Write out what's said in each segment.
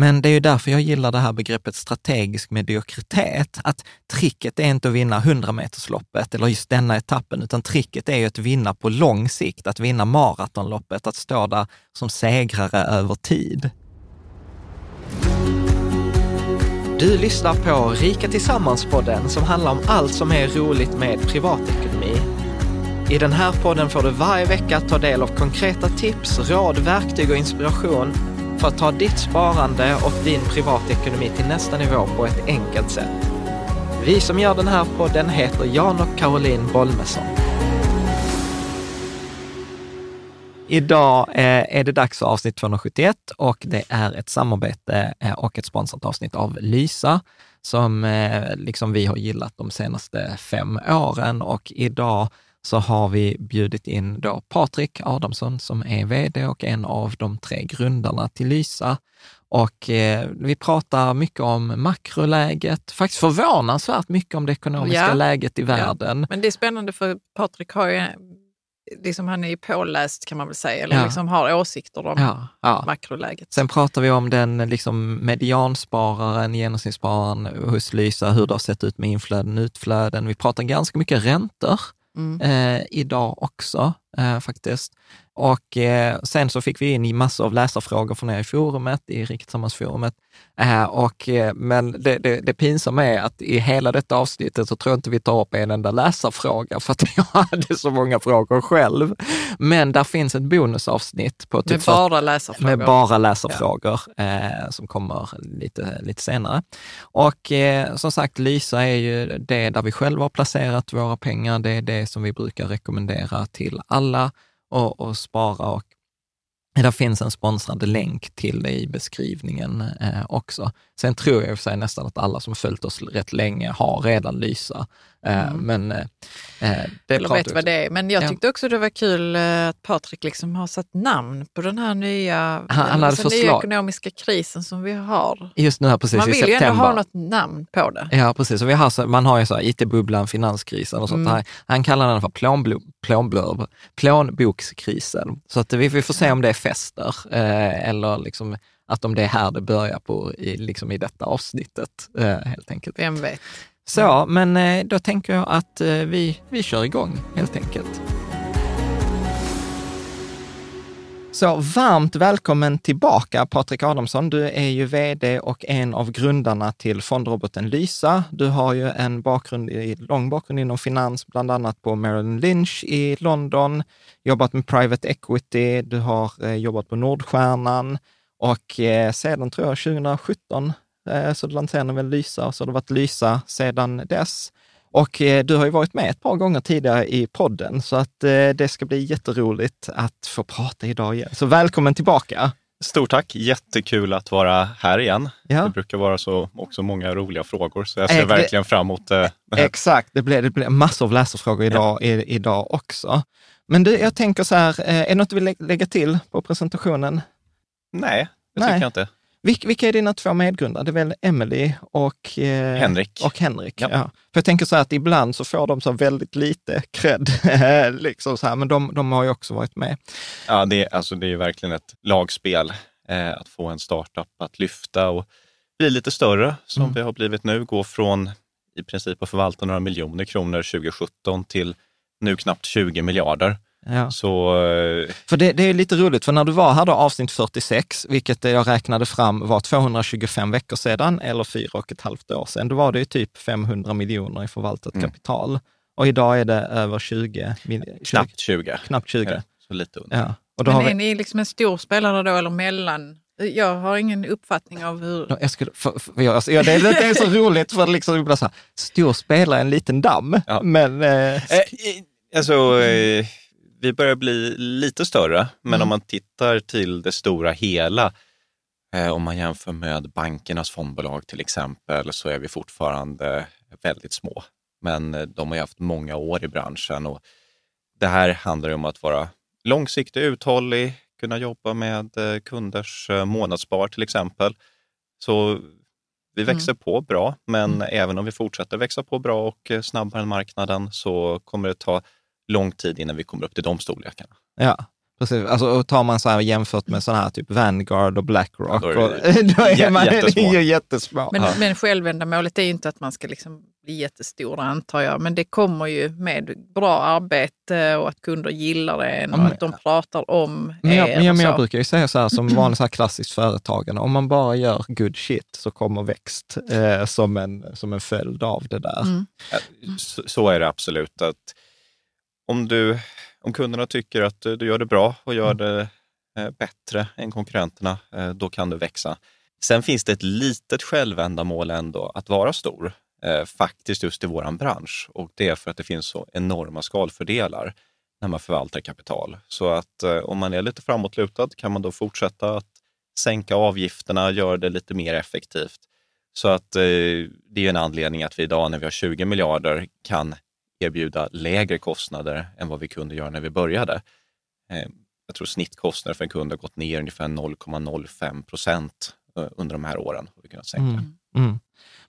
Men det är ju därför jag gillar det här begreppet strategisk mediokritet. Att tricket är inte att vinna 100-metersloppet eller just denna etappen, utan tricket är ju att vinna på lång sikt, att vinna maratonloppet, att stå där som segrare över tid. Du lyssnar på Rika Tillsammans-podden som handlar om allt som är roligt med privatekonomi. I den här podden får du varje vecka ta del av konkreta tips, råd, verktyg och inspiration för att ta ditt sparande och din privatekonomi till nästa nivå på ett enkelt sätt. Vi som gör den här podden heter Jan och Caroline Bolmesson. Idag eh, är det dags för avsnitt 271 och det är ett samarbete eh, och ett sponsrat avsnitt av Lysa som eh, liksom vi har gillat de senaste fem åren och idag så har vi bjudit in då Patrik Adamsson som är vd och en av de tre grundarna till Lysa. Och eh, vi pratar mycket om makroläget, faktiskt förvånansvärt mycket om det ekonomiska ja. läget i världen. Ja. Men det är spännande för Patrik har ju, liksom han är ju påläst kan man väl säga, eller ja. liksom har åsikter om makroläget. Sen pratar vi om den liksom medianspararen, genomsnittsspararen hos Lysa, hur det har sett ut med inflöden, utflöden. Vi pratar ganska mycket räntor mm. eh, idag också eh, faktiskt. Och eh, sen så fick vi in massor av läsarfrågor från er i forumet, i Riketillsammansforumet. Eh, och, eh, men det, det, det pinsamma är att i hela detta avsnittet så tror jag inte vi tar upp en enda läsarfråga, för att jag hade så många frågor själv. Men där finns ett bonusavsnitt. På typ med bara läsarfrågor? Med bara läsarfrågor, ja. eh, som kommer lite, lite senare. Och eh, som sagt, Lysa är ju det där vi själva har placerat våra pengar. Det är det som vi brukar rekommendera till alla och, och spara. Och det finns en sponsrad länk till det i beskrivningen eh, också. Sen tror jag i och för sig nästan att alla som följt oss rätt länge har redan Lysa. Eh, mm. Men eh, eh det Eller vet vad det är. Men jag tyckte ja. också det var kul eh, att Patrik liksom har satt namn på den här nya, han, alltså nya ekonomiska krisen som vi har. Just nu här precis Man vill ju ändå ha något namn på det. Ja, precis. Och vi har, man har ju så it-bubblan, finanskrisen och sånt. Mm. Här. Han kallar den för plånblo, plånblurb, plånbokskrisen. Så att vi, vi får se om det fäster eh, eller liksom att om det är här det börjar på i, liksom i detta avsnittet, eh, helt enkelt. Vem vet? Så, men eh, då tänker jag att eh, vi, vi kör igång helt enkelt. Så varmt välkommen tillbaka Patrik Adamsson. Du är ju vd och en av grundarna till fondroboten Lysa. Du har ju en bakgrund i, lång bakgrund inom finans, bland annat på Merrill Lynch i London, jobbat med private equity, du har eh, jobbat på Nordstjärnan och sedan tror jag 2017 Eh, så lanserade väl Lysa och så har det varit Lysa sedan dess. Och eh, du har ju varit med ett par gånger tidigare i podden, så att eh, det ska bli jätteroligt att få prata idag igen. Så välkommen tillbaka! Stort tack! Jättekul att vara här igen. Ja. Det brukar vara så också många roliga frågor, så jag ser äh, verkligen fram emot det. Exakt, det blir, det blir massor av läsarfrågor idag, ja. i, idag också. Men du, jag tänker så här, är det något du vill lägga till på presentationen? Nej, det Nej. tycker jag inte. Vilka, vilka är dina två medgrundare? Det är väl Emily och eh, Henrik. Och Henrik ja. ja. För jag tänker så här att ibland så får de så väldigt lite cred, liksom så här, men de, de har ju också varit med. Ja, det, är, alltså, det är verkligen ett lagspel eh, att få en startup att lyfta och bli lite större, som mm. vi har blivit nu. Gå från i princip att förvalta några miljoner kronor 2017 till nu knappt 20 miljarder. Ja. Så, eh, för det, det, är lite roligt, för när du var här då, avsnitt 46, vilket jag räknade fram var 225 veckor sedan eller fyra och ett halvt år sedan, då var det ju typ 500 miljoner i förvaltat mm. kapital. Och idag är det över 20. 20 knappt 20. Knappt 20. Så lite under. Ja. Och då Men är vi... ni liksom en stor spelare då eller mellan? Jag har ingen uppfattning av hur... Jag skulle, för, för jag, alltså, ja, det, är, det är så roligt för liksom, så här, stor spelare en liten damm. Ja. Men... Eh... Eh, alltså, eh, vi börjar bli lite större, men mm. om man tittar till det stora hela, eh, om man jämför med bankernas fondbolag till exempel, så är vi fortfarande väldigt små. Men eh, de har ju haft många år i branschen och det här handlar om att vara långsiktig, uthållig, kunna jobba med eh, kunders eh, månadsspar till exempel. Så vi mm. växer mm. på bra, men mm. även om vi fortsätter växa på bra och snabbare än marknaden så kommer det ta lång tid innan vi kommer upp till de storlekarna. Ja, precis. Alltså, och tar man så här jämfört med sådana här typ Vanguard och Blackrock, ja, då, är och, då är man jättesmå. ju jättesmå. Men, ja. men självändamålet är ju inte att man ska liksom bli jättestora antar jag, men det kommer ju med bra arbete och att kunder gillar det och att de pratar om men jag, er. Men jag, brukar ju säga så här som vanligt så här klassiskt företagande, om man bara gör good shit så kommer växt eh, som, en, som en följd av det där. Mm. Så, så, är det absolut. att om, du, om kunderna tycker att du gör det bra och gör mm. det eh, bättre än konkurrenterna, eh, då kan du växa. Sen finns det ett litet självändamål ändå att vara stor, eh, faktiskt just i vår bransch. Och det är för att det finns så enorma skalfördelar när man förvaltar kapital. Så att om man är lite framåtlutad kan man då fortsätta att sänka avgifterna, göra det lite mer effektivt. Så att det är en anledning att vi idag när vi har 20 miljarder kan erbjuda lägre kostnader än vad vi kunde göra när vi började. Eh, jag tror snittkostnader för en kund har gått ner ungefär 0,05 procent eh, under de här åren. Har vi kunnat sänka. Mm. Mm.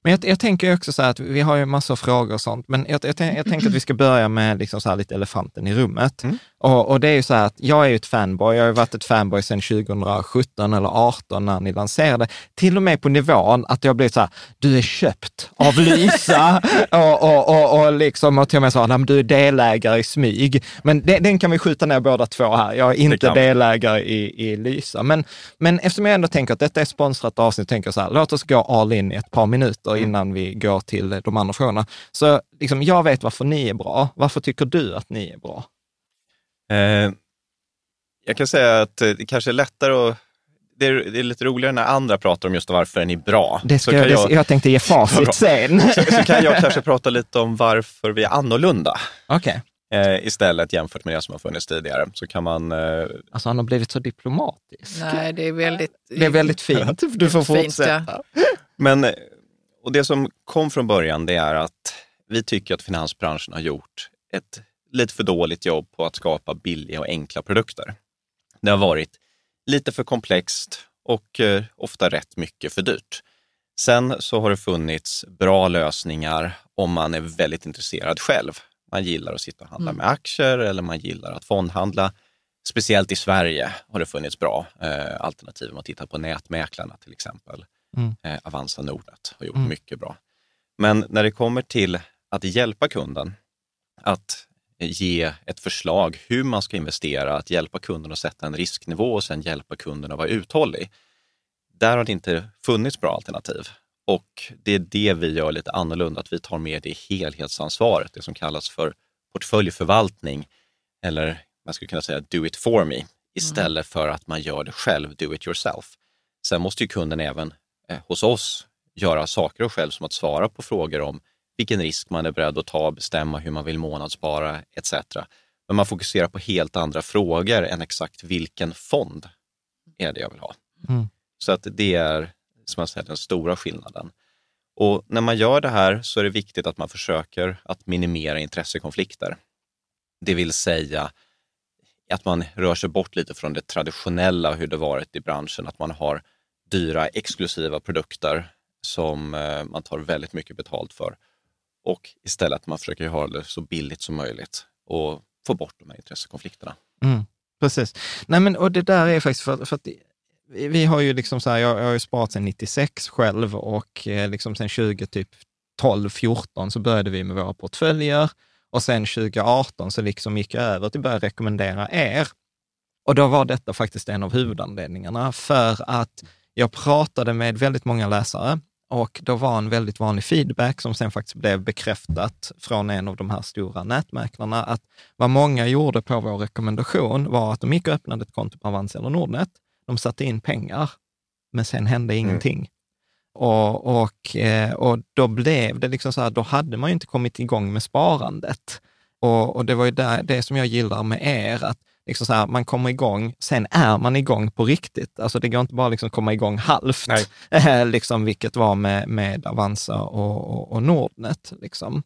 Men jag, jag, tänker också så här att vi har ju massor av frågor och sånt, men jag, jag, jag tänker att vi ska börja med liksom så här lite elefanten i rummet. Mm. Och, och, det är ju så här att jag är ju ett fanboy, jag har ju varit ett fanboy sedan 2017 eller 2018 när ni lanserade, till och med på nivån att jag blivit så här, du är köpt av Lysa och, och, och, och, liksom, och till och med så här, du är delägare i smyg. Men det, den kan vi skjuta ner båda två här, jag är inte delägare i, i Lysa. Men, men eftersom jag ändå tänker att detta är sponsrat avsnitt, tänker jag så här, låt oss gå all in i ett par minuter mm. innan vi går till de andra frågorna. Så liksom, jag vet varför ni är bra. Varför tycker du att ni är bra? Eh, jag kan säga att det kanske är lättare att det är, det är, lite roligare när andra pratar om just varför är ni bra. Det ska, jag, jag, jag tänkte ge facit sen. Så, så, kan jag kanske prata lite om varför vi är annorlunda. Okay. Eh, istället jämfört med det som har funnits tidigare. Så kan man... Eh... Alltså han har blivit så diplomatisk. Nej, det är väldigt... Det är väldigt fint. Du får fortsätta. ja. Men, och det som kom från början, det är att vi tycker att finansbranschen har gjort ett lite för dåligt jobb på att skapa billiga och enkla produkter. Det har varit lite för komplext och eh, ofta rätt mycket för dyrt. Sen så har det funnits bra lösningar om man är väldigt intresserad själv. Man gillar att sitta och handla mm. med aktier eller man gillar att fondhandla. Speciellt i Sverige har det funnits bra eh, alternativ. Om man tittar på nätmäklarna till exempel. Mm. Eh, Avanza Nordnet har gjort mm. mycket bra. Men när det kommer till att hjälpa kunden att ge ett förslag hur man ska investera, att hjälpa kunden att sätta en risknivå och sen hjälpa kunden att vara uthållig. Där har det inte funnits bra alternativ. Och det är det vi gör lite annorlunda, att vi tar med det helhetsansvaret, det som kallas för portföljförvaltning eller man skulle kunna säga do it for me istället mm. för att man gör det själv, do it yourself. Sen måste ju kunden även eh, hos oss göra saker själv som att svara på frågor om vilken risk man är beredd att ta, bestämma hur man vill månadsspara etc. Men man fokuserar på helt andra frågor än exakt vilken fond är det jag vill ha. Mm. Så att det är som jag säger, den stora skillnaden. Och när man gör det här så är det viktigt att man försöker att minimera intressekonflikter. Det vill säga att man rör sig bort lite från det traditionella hur det varit i branschen, att man har dyra exklusiva produkter som eh, man tar väldigt mycket betalt för och istället att man försöker ha det så billigt som möjligt och få bort de här intressekonflikterna. Mm, precis. Nej, men, och det där är faktiskt för, för att vi har ju liksom så här, jag, jag har ju sparat sedan 96 själv och eh, liksom sedan 20 typ 12-14 så började vi med våra portföljer och sen 2018 så liksom gick jag över till att börja rekommendera er. Och då var detta faktiskt en av huvudanledningarna för att jag pratade med väldigt många läsare och då var en väldigt vanlig feedback som sen faktiskt blev bekräftat från en av de här stora nätmäklarna, att vad många gjorde på vår rekommendation var att de gick och öppnade ett konto på Avanza eller Nordnet. De satte in pengar, men sen hände mm. ingenting. Mm. Och, och, eh, och då blev det liksom så här, då hade man ju inte kommit igång med sparandet. Och, och det var ju där, det som jag gillar med er, att liksom så här, man kommer igång, sen är man igång på riktigt. Alltså det går inte bara liksom komma igång halvt, liksom, vilket var med, med Avanza och, och, och Nordnet. Liksom.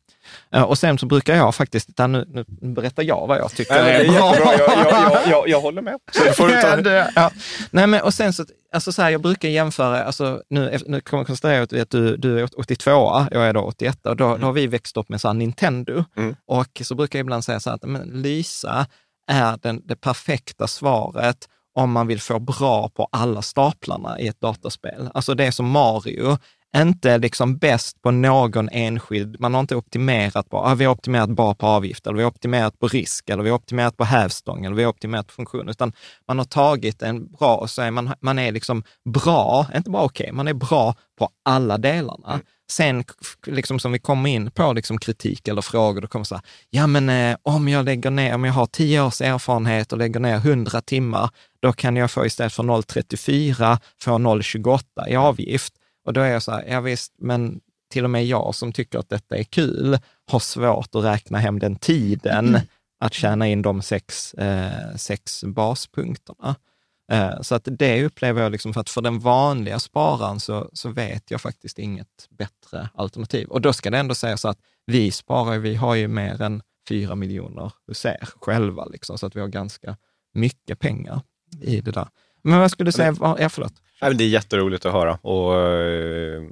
Eh, och sen så brukar jag faktiskt, nu, nu berättar jag vad jag tycker Nej, är bra. Jag, jag, jag, jag, håller med. Så får du ta det. Ja. Nej, men, och sen så, alltså så här, jag brukar jämföra, alltså, nu, nu kommer jag konstatera att du, du är 82 jag är då 81 och då, mm. då har vi växt upp med så Nintendo. Mm. Och så brukar jag ibland säga så här, att men, Lysa, är den, det perfekta svaret om man vill få bra på alla staplarna i ett dataspel. Alltså det är som Mario, inte liksom bäst på någon enskild, man har inte optimerat på, ah, vi har optimerat bara på avgift, eller vi har optimerat på risk, eller vi har optimerat på hävstång, eller vi har optimerat på funktion, utan man har tagit en bra, och så är man, man är liksom bra, inte bara okej, okay, man är bra på alla delarna. Mm. Sen, liksom som vi kommer in på liksom kritik eller frågor, då kommer så här, ja men eh, om jag lägger ner, om jag har tio års erfarenhet och lägger ner 100 timmar, då kan jag få istället för 0,34 få 0,28 i avgift. Och då är jag så här, ja visst, men till och med jag som tycker att detta är kul, har svårt att räkna hem den tiden mm. att tjäna in de sex, eh, sex baspunkterna. Eh, så att det upplever jag, liksom för att för den vanliga spararen så, så vet jag faktiskt inget bättre alternativ. Och då ska det ändå sägas att vi sparar, vi har ju mer än fyra miljoner hos er själva, liksom, så att vi har ganska mycket pengar i det där. Men vad skulle du säga? Ja, förlåt. Det är jätteroligt att höra och, eh,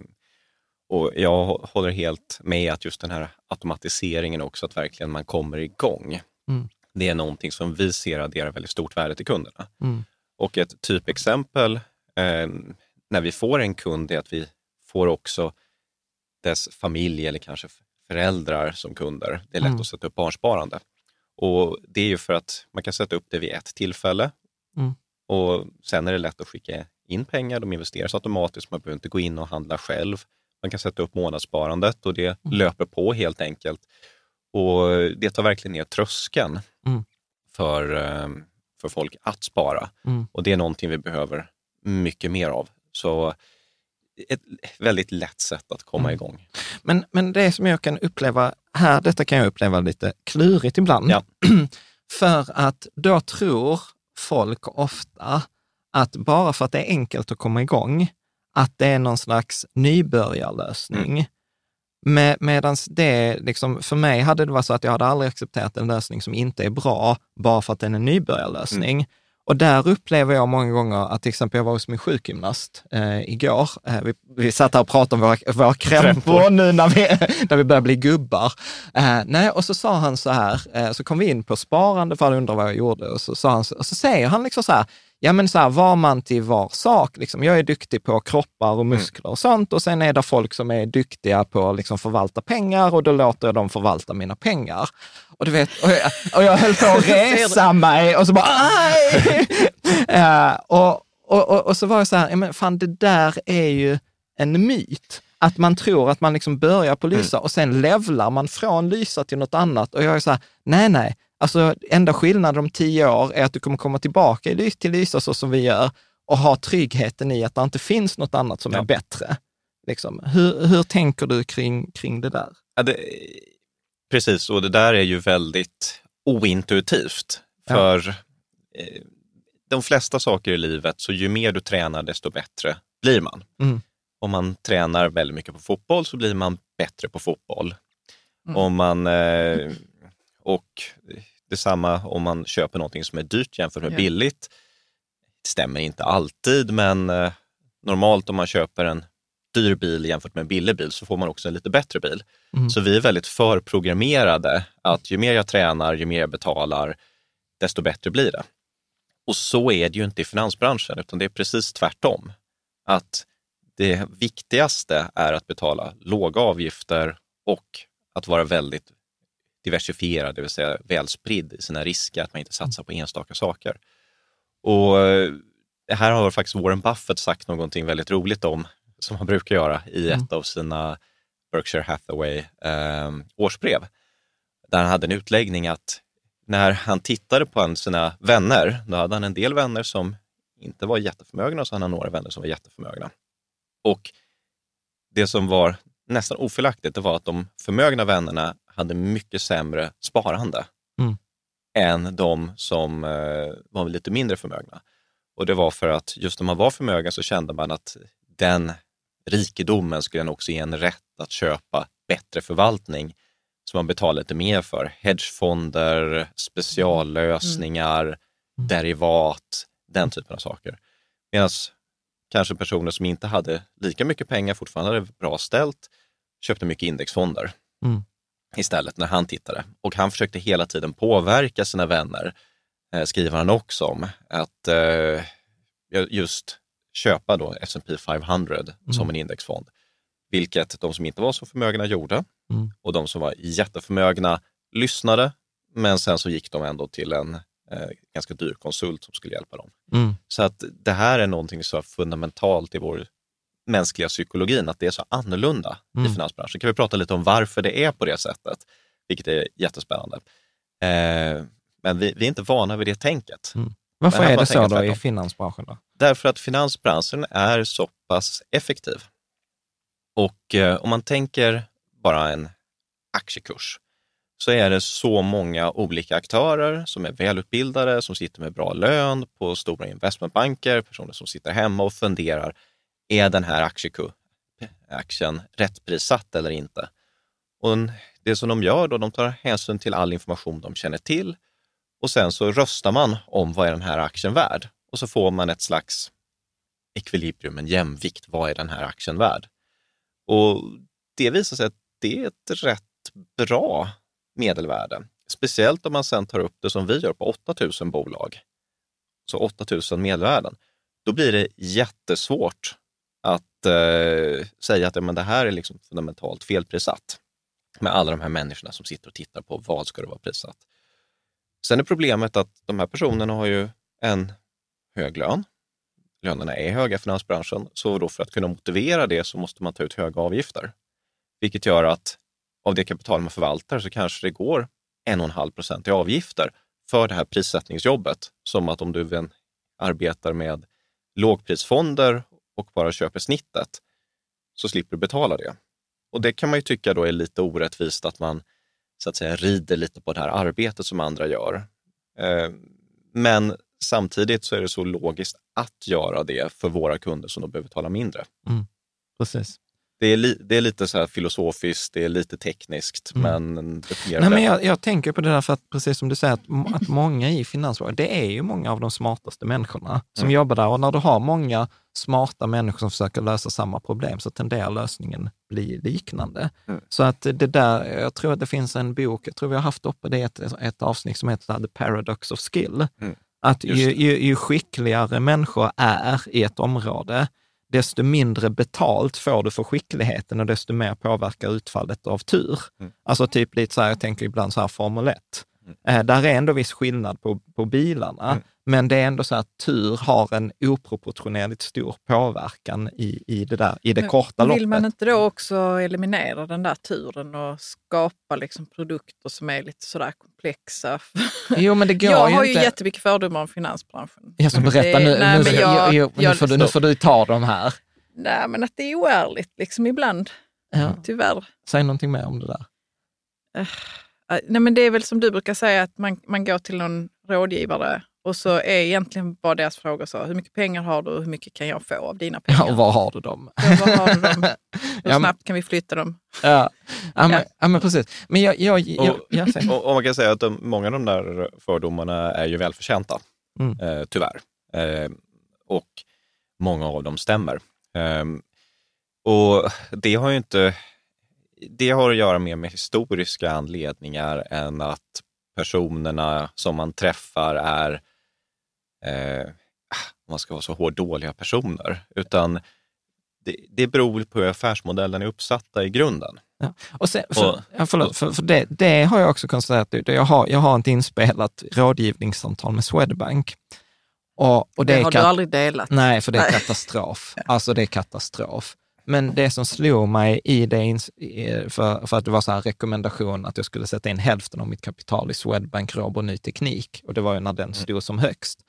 och jag håller helt med att just den här automatiseringen också, att verkligen man kommer igång. Mm. Det är någonting som vi ser adderar väldigt stort värde till kunderna. Mm. Och ett typexempel eh, när vi får en kund är att vi får också dess familj eller kanske föräldrar som kunder. Det är lätt mm. att sätta upp barnsparande. Och det är ju för att man kan sätta upp det vid ett tillfälle mm. Och sen är det lätt att skicka in pengar. De investeras automatiskt, man behöver inte gå in och handla själv. Man kan sätta upp månadssparandet och det mm. löper på helt enkelt. Och det tar verkligen ner tröskeln mm. för, eh, för folk att spara. Mm. Och det är någonting vi behöver mycket mer av. Så ett väldigt lätt sätt att komma mm. igång. Men, men det som jag kan uppleva här, detta kan jag uppleva lite klurigt ibland. Ja. för att då tror folk ofta att bara för att det är enkelt att komma igång, att det är någon slags nybörjarlösning. Mm. Med, Medan det, liksom, för mig hade det varit så att jag hade aldrig accepterat en lösning som inte är bra, bara för att den är en nybörjarlösning. Mm. Och där upplever jag många gånger att till exempel jag var hos min sjukgymnast eh, igår. Eh, vi, vi satt här och pratade om våra, våra krämpor nu när vi, när vi börjar bli gubbar. Eh, nej, och så sa han så här, eh, så kom vi in på sparande för han undrade vad jag gjorde och så, sa han, och så säger han liksom så här, ja men så här, var man till var sak. Liksom. Jag är duktig på kroppar och mm. muskler och sånt och sen är det folk som är duktiga på att liksom, förvalta pengar och då låter jag dem förvalta mina pengar. Och du vet, och jag, och jag höll på att resa mig och så bara, aj! uh, och, och, och, och, så var jag så här, ja, men fan det där är ju en myt. Att man tror att man liksom börjar på Lysa mm. och sen levlar man från Lysa till något annat. Och jag är så här, nej, nej, Alltså enda skillnaden om tio år är att du kommer komma tillbaka till Lysa så som vi gör och ha tryggheten i att det inte finns något annat som ja. är bättre. Liksom. Hur, hur tänker du kring, kring det där? Ja, det, precis, och det där är ju väldigt ointuitivt. För ja. eh, de flesta saker i livet, så ju mer du tränar, desto bättre blir man. Mm. Om man tränar väldigt mycket på fotboll så blir man bättre på fotboll. Mm. Om man eh, och Detsamma om man köper någonting som är dyrt jämfört med ja. billigt. Det stämmer inte alltid, men eh, normalt om man köper en dyr bil jämfört med en billig bil så får man också en lite bättre bil. Mm. Så vi är väldigt förprogrammerade att ju mer jag tränar, ju mer jag betalar, desto bättre blir det. Och så är det ju inte i finansbranschen, utan det är precis tvärtom. Att det viktigaste är att betala låga avgifter och att vara väldigt diversifierad, det vill säga välspridd i sina risker, att man inte satsar på enstaka saker. Och eh, här har faktiskt Warren Buffett sagt någonting väldigt roligt om, som han brukar göra i ett mm. av sina Berkshire Hathaway eh, årsbrev, där han hade en utläggning att när han tittade på sina vänner, då hade han en del vänner som inte var jätteförmögna och så hade han några vänner som var jätteförmögna. Och det som var nästan ofördelaktigt, det var att de förmögna vännerna hade mycket sämre sparande mm. än de som eh, var lite mindre förmögna. Och det var för att just när man var förmögen så kände man att den rikedomen skulle också ge en rätt att köpa bättre förvaltning som man betalar lite mer för. Hedgefonder, speciallösningar, mm. derivat, den typen av saker. Medan kanske personer som inte hade lika mycket pengar, fortfarande hade bra ställt, köpte mycket indexfonder mm. Istället när han tittade. Och han försökte hela tiden påverka sina vänner, eh, skriver han också om, att eh, just köpa då S&P 500 mm. som en indexfond. Vilket de som inte var så förmögna gjorde mm. och de som var jätteförmögna lyssnade, men sen så gick de ändå till en eh, ganska dyr konsult som skulle hjälpa dem. Mm. Så att det här är någonting så fundamentalt i vår mänskliga psykologin, att det är så annorlunda mm. i finansbranschen. Kan vi prata lite om varför det är på det sättet, vilket är jättespännande. Eh, men vi, vi, är inte vana vid det tänket. Mm. Varför är det så då i finansbranschen? Då? Därför att finansbranschen är så pass effektiv. Och eh, om man tänker bara en aktiekurs, så är det så många olika aktörer som är välutbildade, som sitter med bra lön på stora investmentbanker, personer som sitter hemma och funderar, är den här aktien rätt prissatt eller inte? Och det som de gör då, de tar hänsyn till all information de känner till och sen så röstar man om vad är den här aktien värd? Och så får man ett slags ekvilibrium, en jämvikt. Vad är den här aktien värd? Och det visar sig att det är ett rätt bra medelvärde. Speciellt om man sen tar upp det som vi gör på 8000 bolag, så 8000 medelvärden. Då blir det jättesvårt eh, säga att men det här är liksom fundamentalt felprissatt med alla de här människorna som sitter och tittar på vad ska det vara prissatt. Sen är problemet att de här personerna har ju en hög lön. Lönerna är höga i finansbranschen, så då för att kunna motivera det så måste man ta ut höga avgifter. Vilket gör att av det kapital man förvaltar så kanske det går 1,5 procent i avgifter för det här prissättningsjobbet. Som att om du arbetar med lågprisfonder och bara köper snittet så slipper du betala det. Och det kan man ju tycka då är lite orättvist att man så att säga rider lite på det här arbetet som andra gör. Eh, men samtidigt så är det så logiskt att göra det för våra kunder som då behöver betala mindre. Mm, precis det är, li, det är lite så filosofiskt, det är lite tekniskt, mm. men det fungerar. Nej, men jag, jag, tänker på det där för att, precis som du säger, att, att många i finansbolagen, det är ju många av de smartaste människorna som mm. jobbar där. Och när du har många smarta människor som försöker lösa samma problem så tenderar lösningen bli liknande. Mm. Så att det där, jag tror att det finns en bok, jag tror vi har haft uppe det ett, ett avsnitt som heter The Paradox of Skill. Mm. Att ju, ju, ju skickligare människor är i ett område, desto mindre betalt får du för skickligheten och desto mer påverkar utfallet av tur. Mm. Alltså typ lite så här, jag tänker ibland så här Formel 1. Mm. Där är ändå viss skillnad på, på bilarna, mm. men det är ändå så att tur har en oproportionerligt stor påverkan i, i det, där, i det korta loppet. Vill man inte då också eliminera den där turen och skapa liksom produkter som är lite sådär komplexa? Jo, men det går jag ju har inte. ju jättemycket fördomar om finansbranschen. Jag ska berätta nu, nej, nu, jag, jag, nu, får du, nu får du ta dem här. Nej, men att det är oärligt liksom ibland. Ja. Tyvärr. Säg någonting mer om det där. Uh, nej, men det är väl som du brukar säga, att man, man går till någon rådgivare och så är egentligen bara deras fråga så, hur mycket pengar har du och hur mycket kan jag få av dina pengar? Ja, och var har du dem? Ja, var har du dem? Hur snabbt kan vi flytta dem? Ja, ja, men, ja. men precis. Men jag, jag, jag, och, jag och, och man kan säga att de, många av de där fördomarna är ju välförtjänta, mm. eh, tyvärr. Eh, och många av dem stämmer. Eh, och det har ju inte det har att göra mer med historiska anledningar än att personerna som man träffar är eh, ah, man ska vara så hård, dåliga personer, utan det, det beror på hur affärsmodellen är uppsatta i grunden. Ja. Och sen, för, ja, förlåt, för, för det, det, har jag också konstaterat. Jag har, jag har ett inspelat rådgivningssamtal med Swedbank. Och, och det, det har du aldrig delat? Nej, för det är katastrof. Alltså det är katastrof. Men det som slog mig i det, för, för att det var så här rekommendation att jag skulle sätta in hälften av mitt kapital i Swedbank Robur Ny Teknik och det var ju när den mm. stod som högst.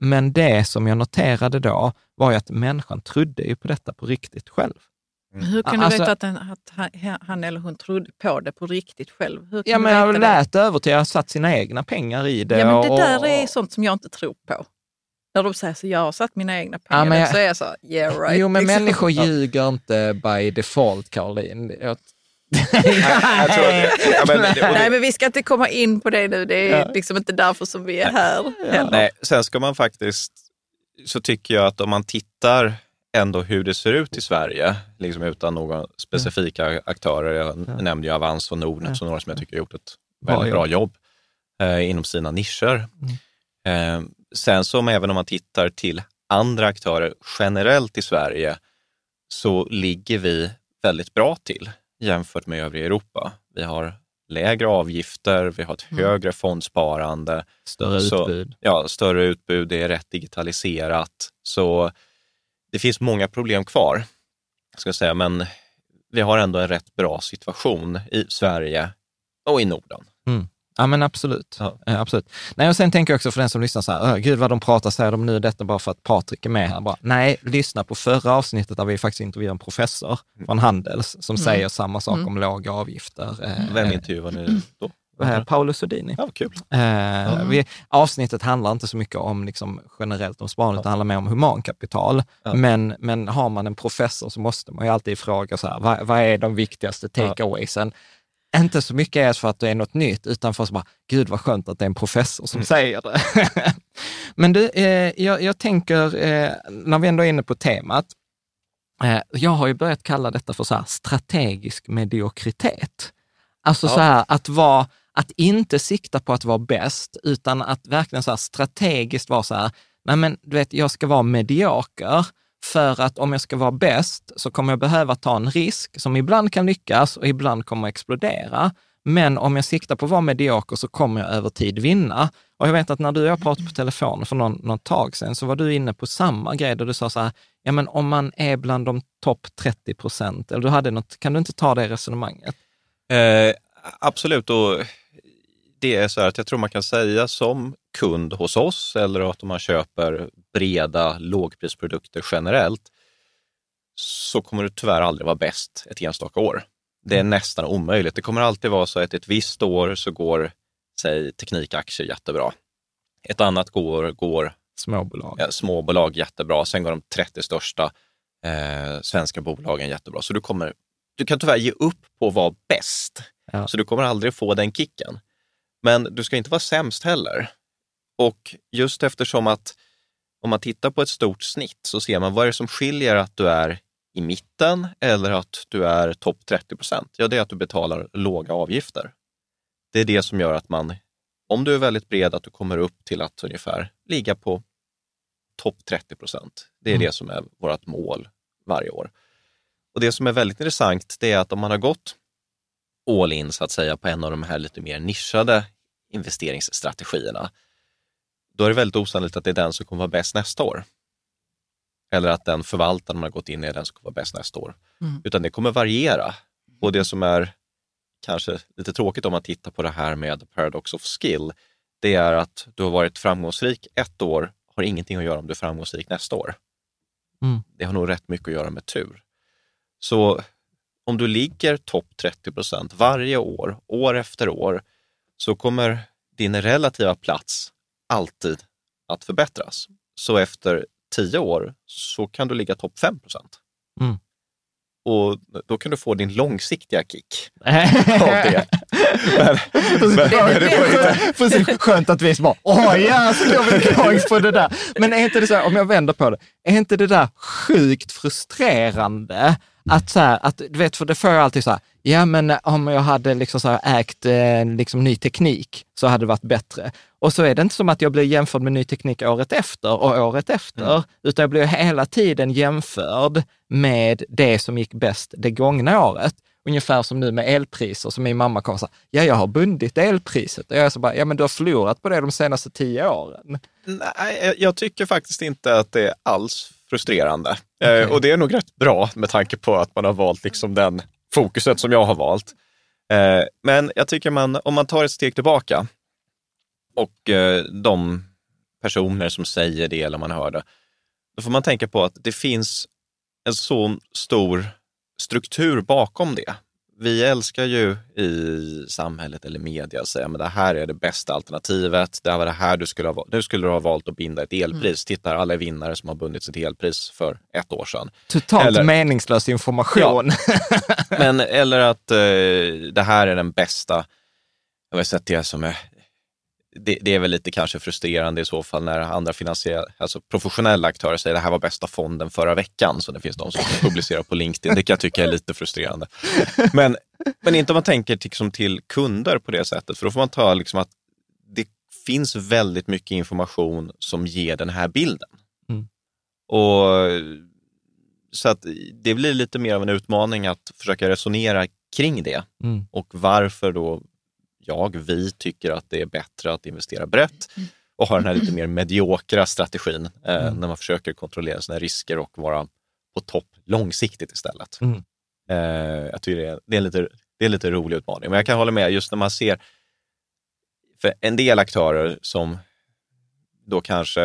Men det som jag noterade då var ju att människan trodde ju på detta på riktigt själv. Mm. Hur kan du alltså, veta att, den, att han, eller hon trodde på det på riktigt själv? Hur ja, men jag lät övertygad, satt sina egna pengar i det. Ja, men det där är sånt som jag inte tror på. När de säger så, jag har satt mina egna pengar ja, men, så är jag så, yeah right. Jo, men liksom. människor ljuger inte by default, Caroline. Jag, Nej, men vi ska inte komma in på det nu. Det är ja. liksom inte därför som vi är här. Ja. Nej, sen ska man faktiskt, så tycker jag att om man tittar ändå hur det ser ut i Sverige, liksom utan några specifika aktörer. Jag ja. nämnde ju Avans och Nordnet som några som jag tycker har gjort ett väldigt bra jobb eh, inom sina nischer. Mm. Eh, sen som även om man tittar till andra aktörer generellt i Sverige så ligger vi väldigt bra till jämfört med övriga Europa. Vi har lägre avgifter, vi har ett mm. högre fondsparande. Större så, utbud. Ja, större utbud, det är rätt digitaliserat. Så det finns många problem kvar, ska jag säga, men vi har ändå en rätt bra situation i Sverige och i Norden. Mm. Ja men absolut. Ja. ja. absolut. Nej, och sen tänker jag också för den som lyssnar så här, gud vad de pratar, säger de nu detta bara för att Patrik är med här? Bara, nej, lyssna på förra avsnittet där vi faktiskt intervjuade en professor mm. från Handels som mm. säger samma sak mm. om låga avgifter. Vem eh, intervjuade ni då? Eh, Paolo Sodini. Ja, kul. Eh, vi, avsnittet handlar inte så mycket om liksom, generellt om sparande, ja. det handlar mer om humankapital. Ja. Men, men har man en professor så måste man ju alltid fråga så här, vad, vad är de viktigaste takeawaysen? Inte så mycket är för att det är något nytt, utan för att bara, gud vad skönt att det är en professor som mm. säger det. men du, eh, jag, jag, tänker, eh, när vi ändå är inne på temat, eh, jag har ju börjat kalla detta för så här, strategisk mediokritet. Alltså ja. så här, att vara att inte sikta på att vara bäst, utan att verkligen så strategiskt vara så här, nej men du vet, jag ska vara medioker, för att om jag ska vara bäst så kommer jag behöva ta en risk som ibland kan lyckas och ibland kommer att explodera. Men om jag siktar på att vara medioker så kommer jag över tid vinna. Och jag vet att när du och jag pratade på telefon för någon, någon tag sedan så var du inne på samma grej där du sa så här, ja men om man är bland de topp 30 procent, eller du hade något, kan du inte ta det resonemanget? Eh, absolut, och det är så här att jag tror man kan säga som kund hos oss eller att om man köper breda lågprisprodukter generellt så kommer du tyvärr aldrig vara bäst ett enstaka år. Det är mm. nästan omöjligt. Det kommer alltid vara så att ett visst år så går, säg teknikaktier jättebra. Ett annat år går småbolag. Ja, småbolag jättebra. Sen går de 30 största eh, svenska bolagen jättebra. Så du, kommer, du kan tyvärr ge upp på att vara bäst. Ja. Så du kommer aldrig få den kicken. Men du ska inte vara sämst heller. Och just eftersom att om man tittar på ett stort snitt så ser man vad är det som skiljer att du är i mitten eller att du är topp 30 procent? Ja, det är att du betalar låga avgifter. Det är det som gör att man, om du är väldigt bred, att du kommer upp till att ungefär ligga på topp 30 procent. Det är mm. det som är vårt mål varje år. Och Det som är väldigt intressant, det är att om man har gått all in så att säga på en av de här lite mer nischade investeringsstrategierna, då är det väldigt osannolikt att det är den som kommer vara bäst nästa år. Eller att den förvaltaren man har gått in i är den som kommer vara bäst nästa år. Mm. Utan det kommer variera. Och det som är kanske lite tråkigt om man tittar på det här med paradox of skill, det är att du har varit framgångsrik ett år, har ingenting att göra om du är framgångsrik nästa år. Mm. Det har nog rätt mycket att göra med tur. Så om du ligger topp 30 procent varje år, år efter år, så kommer din relativa plats alltid att förbättras. Så efter tio år så kan du ligga topp 5 procent. Mm. Och då kan du få din långsiktiga kick av det. Men, men, det var skönt att vi bara, åh ja, så går vi igång på det där. Men är inte det så, om jag vänder på det, är inte det där sjukt frustrerande att så här, att du vet, för det får jag alltid så här, ja men om jag hade liksom så här ägt eh, liksom ny teknik så hade det varit bättre. Och så är det inte som att jag blir jämförd med ny teknik året efter och året efter, mm. utan jag blir hela tiden jämförd med det som gick bäst det gångna året. Ungefär som nu med elpriser, som min mamma kommer säga, ja jag har bundit elpriset. Och jag är så bara, ja men du har förlorat på det de senaste tio åren. Nej, jag tycker faktiskt inte att det är alls frustrerande. Okay. Eh, och det är nog rätt bra med tanke på att man har valt liksom den fokuset som jag har valt. Eh, men jag tycker man, om man tar ett steg tillbaka och eh, de personer som säger det eller man hör det, då får man tänka på att det finns en så stor struktur bakom det. Vi älskar ju i samhället eller media att säga att det här är det bästa alternativet. Det var det här du skulle ha, nu skulle du ha valt att binda ett elpris. Mm. Titta, alla är vinnare som har bundit sitt elpris för ett år sedan. Totalt eller, meningslös information. Ja. Men, eller att eh, det här är den bästa, jag har sett det som är det, det, är väl lite kanske frustrerande i så fall när andra finansiella, alltså professionella aktörer säger det här var bästa fonden förra veckan. Så det finns de som publicerar på LinkedIn. Det kan jag tycka är lite frustrerande. Men, men inte om man tänker liksom till kunder på det sättet, för då får man ta liksom att det finns väldigt mycket information som ger den här bilden. Mm. Och så att det blir lite mer av en utmaning att försöka resonera kring det. Mm. Och varför då jag, vi tycker att det är bättre att investera brett och ha den här lite mer mediokra strategin eh, mm. när man försöker kontrollera sina risker och vara på topp långsiktigt istället. Mm. Eh, jag tycker det är, det, är lite, det är lite rolig utmaning, men jag kan hålla med just när man ser för en del aktörer som då kanske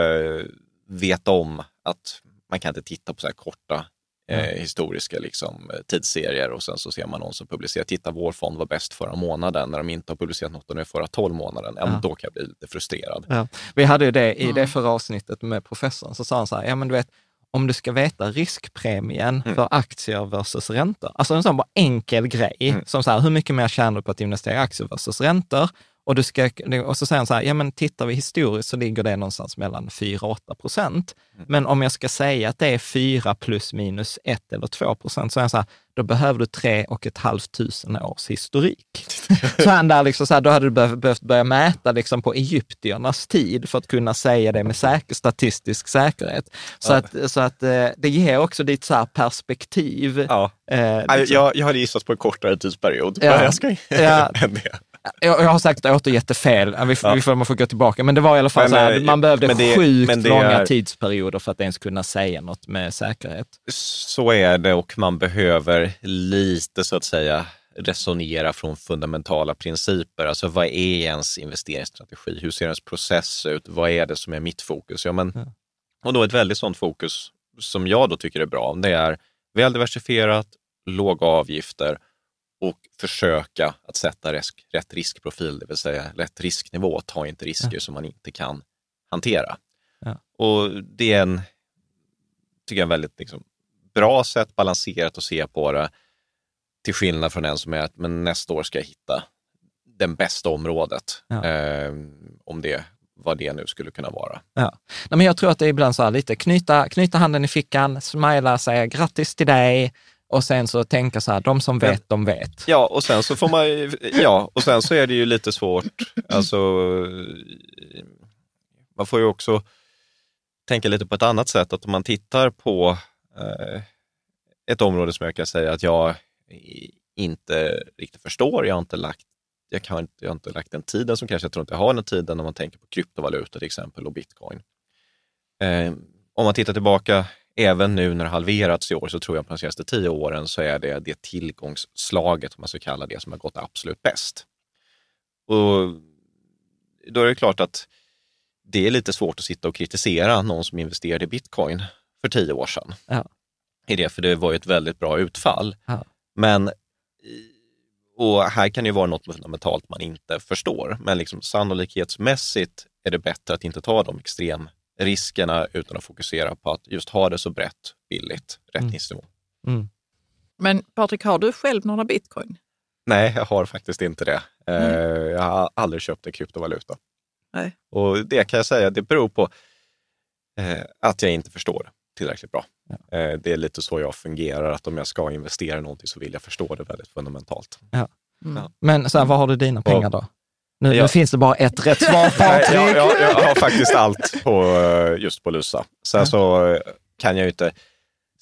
vet om att man kan inte titta på så här korta eh, historiska liksom, eh, tidsserier och sen så ser man någon som publicerar, titta vår fond var bäst förra månaden, när de inte har publicerat något under förra tolv månaden, ja, då kan jag bli lite frustrerad. Ja. Vi hade ju det i det förra avsnittet med professorn, så sa han så här, ja men du vet, om du ska veta riskpremien mm. för aktier versus räntor, alltså en sån bara enkel grej, mm. som så här, hur mycket mer tjänar du på att investera i aktier versus räntor? Och, du ska, och så säger han så här, ja men tittar vi historiskt så ligger det någonstans mellan 4 och 8 procent. Mm. Men om jag ska säga att det är 4 plus minus 1 eller 2 procent, så är han så här, då behöver du 3 och ett halvt tusen års historik. så han där liksom så här, då hade du behövt börja mäta liksom på egyptiernas tid för att kunna säga det med säker, statistisk säkerhet. Så, ja. att, så att eh, det ger också ditt så perspektiv. Ja. Eh, liksom. jag, jag hade gissat på en kortare tidsperiod, ja. men jag ska ja. det jag, jag har säkert återgett det fel, vi, ja. vi får, man får gå tillbaka, men det var i alla fall men, så här, man behövde det, sjukt långa är, tidsperioder för att ens kunna säga något med säkerhet. Så är det och man behöver lite så att säga resonera från fundamentala principer. Alltså vad är ens investeringsstrategi? Hur ser ens process ut? Vad är det som är mitt fokus? Ja, men, ja. Och då ett väldigt sådant fokus som jag då tycker är bra, det är väl diversifierat, låga avgifter och försöka att sätta risk, rätt riskprofil, det vill säga rätt risknivå. Ta inte risker ja. som man inte kan hantera. Ja. Och det är en, tycker jag, en väldigt liksom, bra sätt, balanserat att se på det. Till skillnad från en som är att men nästa år ska jag hitta det bästa området. Ja. Eh, om det vad det nu skulle kunna vara. Ja. Nej, men jag tror att det är ibland så här lite knyta, knyta handen i fickan, smila, säga grattis till dig, och sen så tänka så här, de som vet, de vet. Ja, och sen så får man ja, och sen så är det ju lite svårt, alltså man får ju också tänka lite på ett annat sätt, att om man tittar på eh, ett område som jag kan säga att jag inte riktigt förstår, jag har inte lagt jag, kan, jag har inte lagt den tiden som kanske jag tror inte jag har den tiden när man tänker på kryptovalutor till exempel och bitcoin. Eh, om man tittar tillbaka även nu när det halverats i år så tror jag på de senaste tio åren så är det det tillgångsslaget, om man ska kalla det, som har gått absolut bäst. Och då är det klart att det är lite svårt att sitta och kritisera någon som investerade i bitcoin för tio år sedan. Ja. I det, för det var ju ett väldigt bra utfall. Ja. Men och här kan det ju vara något fundamentalt man inte förstår, men liksom sannolikhetsmässigt är det bättre att inte ta de extrem riskerna utan att fokusera på att just ha det så brett, billigt, rättningsnivå. Mm. Mm. Men Patrik, har du själv några bitcoin? Nej, jag har faktiskt inte det. Mm. Jag har aldrig köpt en kryptovaluta. Nej. Och det kan jag säga, det beror på eh, att jag inte förstår tillräckligt bra. Ja. Eh, det är lite så jag fungerar, att om jag ska investera i någonting så vill jag förstå det väldigt fundamentalt. Ja. Mm. Men så här, var har du dina pengar då? Nu, ja. nu, finns det bara ett rätt svar, Patrik. jag, jag, jag, har faktiskt allt på, eh, just på Lusa. Sen ja. så kan jag ju inte...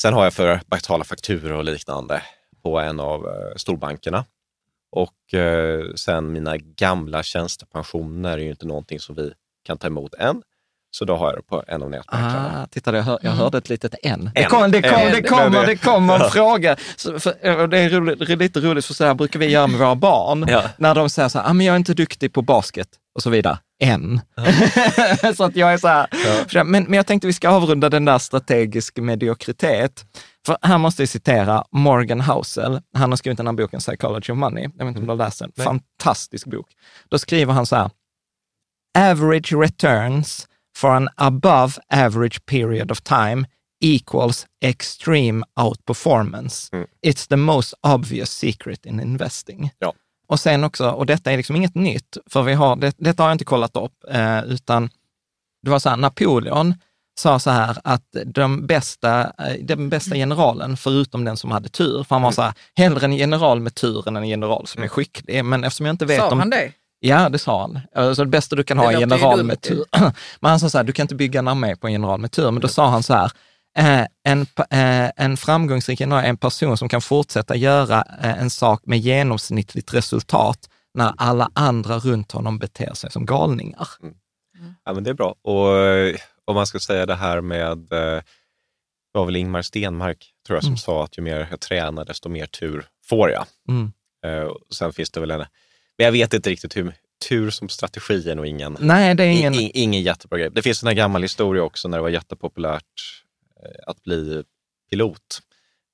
Sen har jag för att betala fakturor och liknande på en av storbankerna. Och eh, sen mina gamla tjänstepensioner är ju inte någonting som vi kan ta emot än. Så då har jag det på en av nätmäklarna. Ah, titta, jag, hör, jag hörde ett litet N. Det, kom, det, kom, det kommer, det kommer en fråga. Så för, det är roligt, lite roligt, för så här brukar vi göra med våra barn. Ja. När de säger så här, ah, men jag är inte duktig på basket och så vidare. Än. Ja. så att jag är så här. Ja. Men, men jag tänkte vi ska avrunda den där strategisk mediokritet. För här måste jag citera Morgan Housel. Han har skrivit den här boken Psychology of Money. Jag vet inte om du har läst den. Fantastisk bok. Då skriver han så här. Average returns for an above average period of time equals extreme outperformance. Mm. It's the most obvious secret in investing. Ja. Och sen också, och detta är liksom inget nytt, för vi har, det, detta har jag inte kollat upp, eh, utan det var så här, Napoleon sa så här att de bästa, eh, den bästa generalen, förutom den som hade tur, för han var mm. så här, hellre en general med tur än en general som är mm. skicklig. Men eftersom jag inte vet sa om... han det? Ja, det sa han. Alltså det bästa du kan ha är en general med tur. Men han sa så här, du kan inte bygga en armé på en general med tur. Men då sa han så här, eh, en, eh, en framgångsrik general är en person som kan fortsätta göra en sak med genomsnittligt resultat när alla andra runt honom beter sig som galningar. Mm. Ja, men det är bra. Och om man ska säga det här med, det var väl Ingmar Stenmark tror jag som mm. sa att ju mer jag tränar desto mer tur får jag. Mm. Sen finns det väl en, men jag vet inte riktigt hur, tur som strategi är nog ingen, Nej, det är ingen... In, ingen jättebra grej. Det finns en gammal historia också när det var jättepopulärt uh, att bli pilot.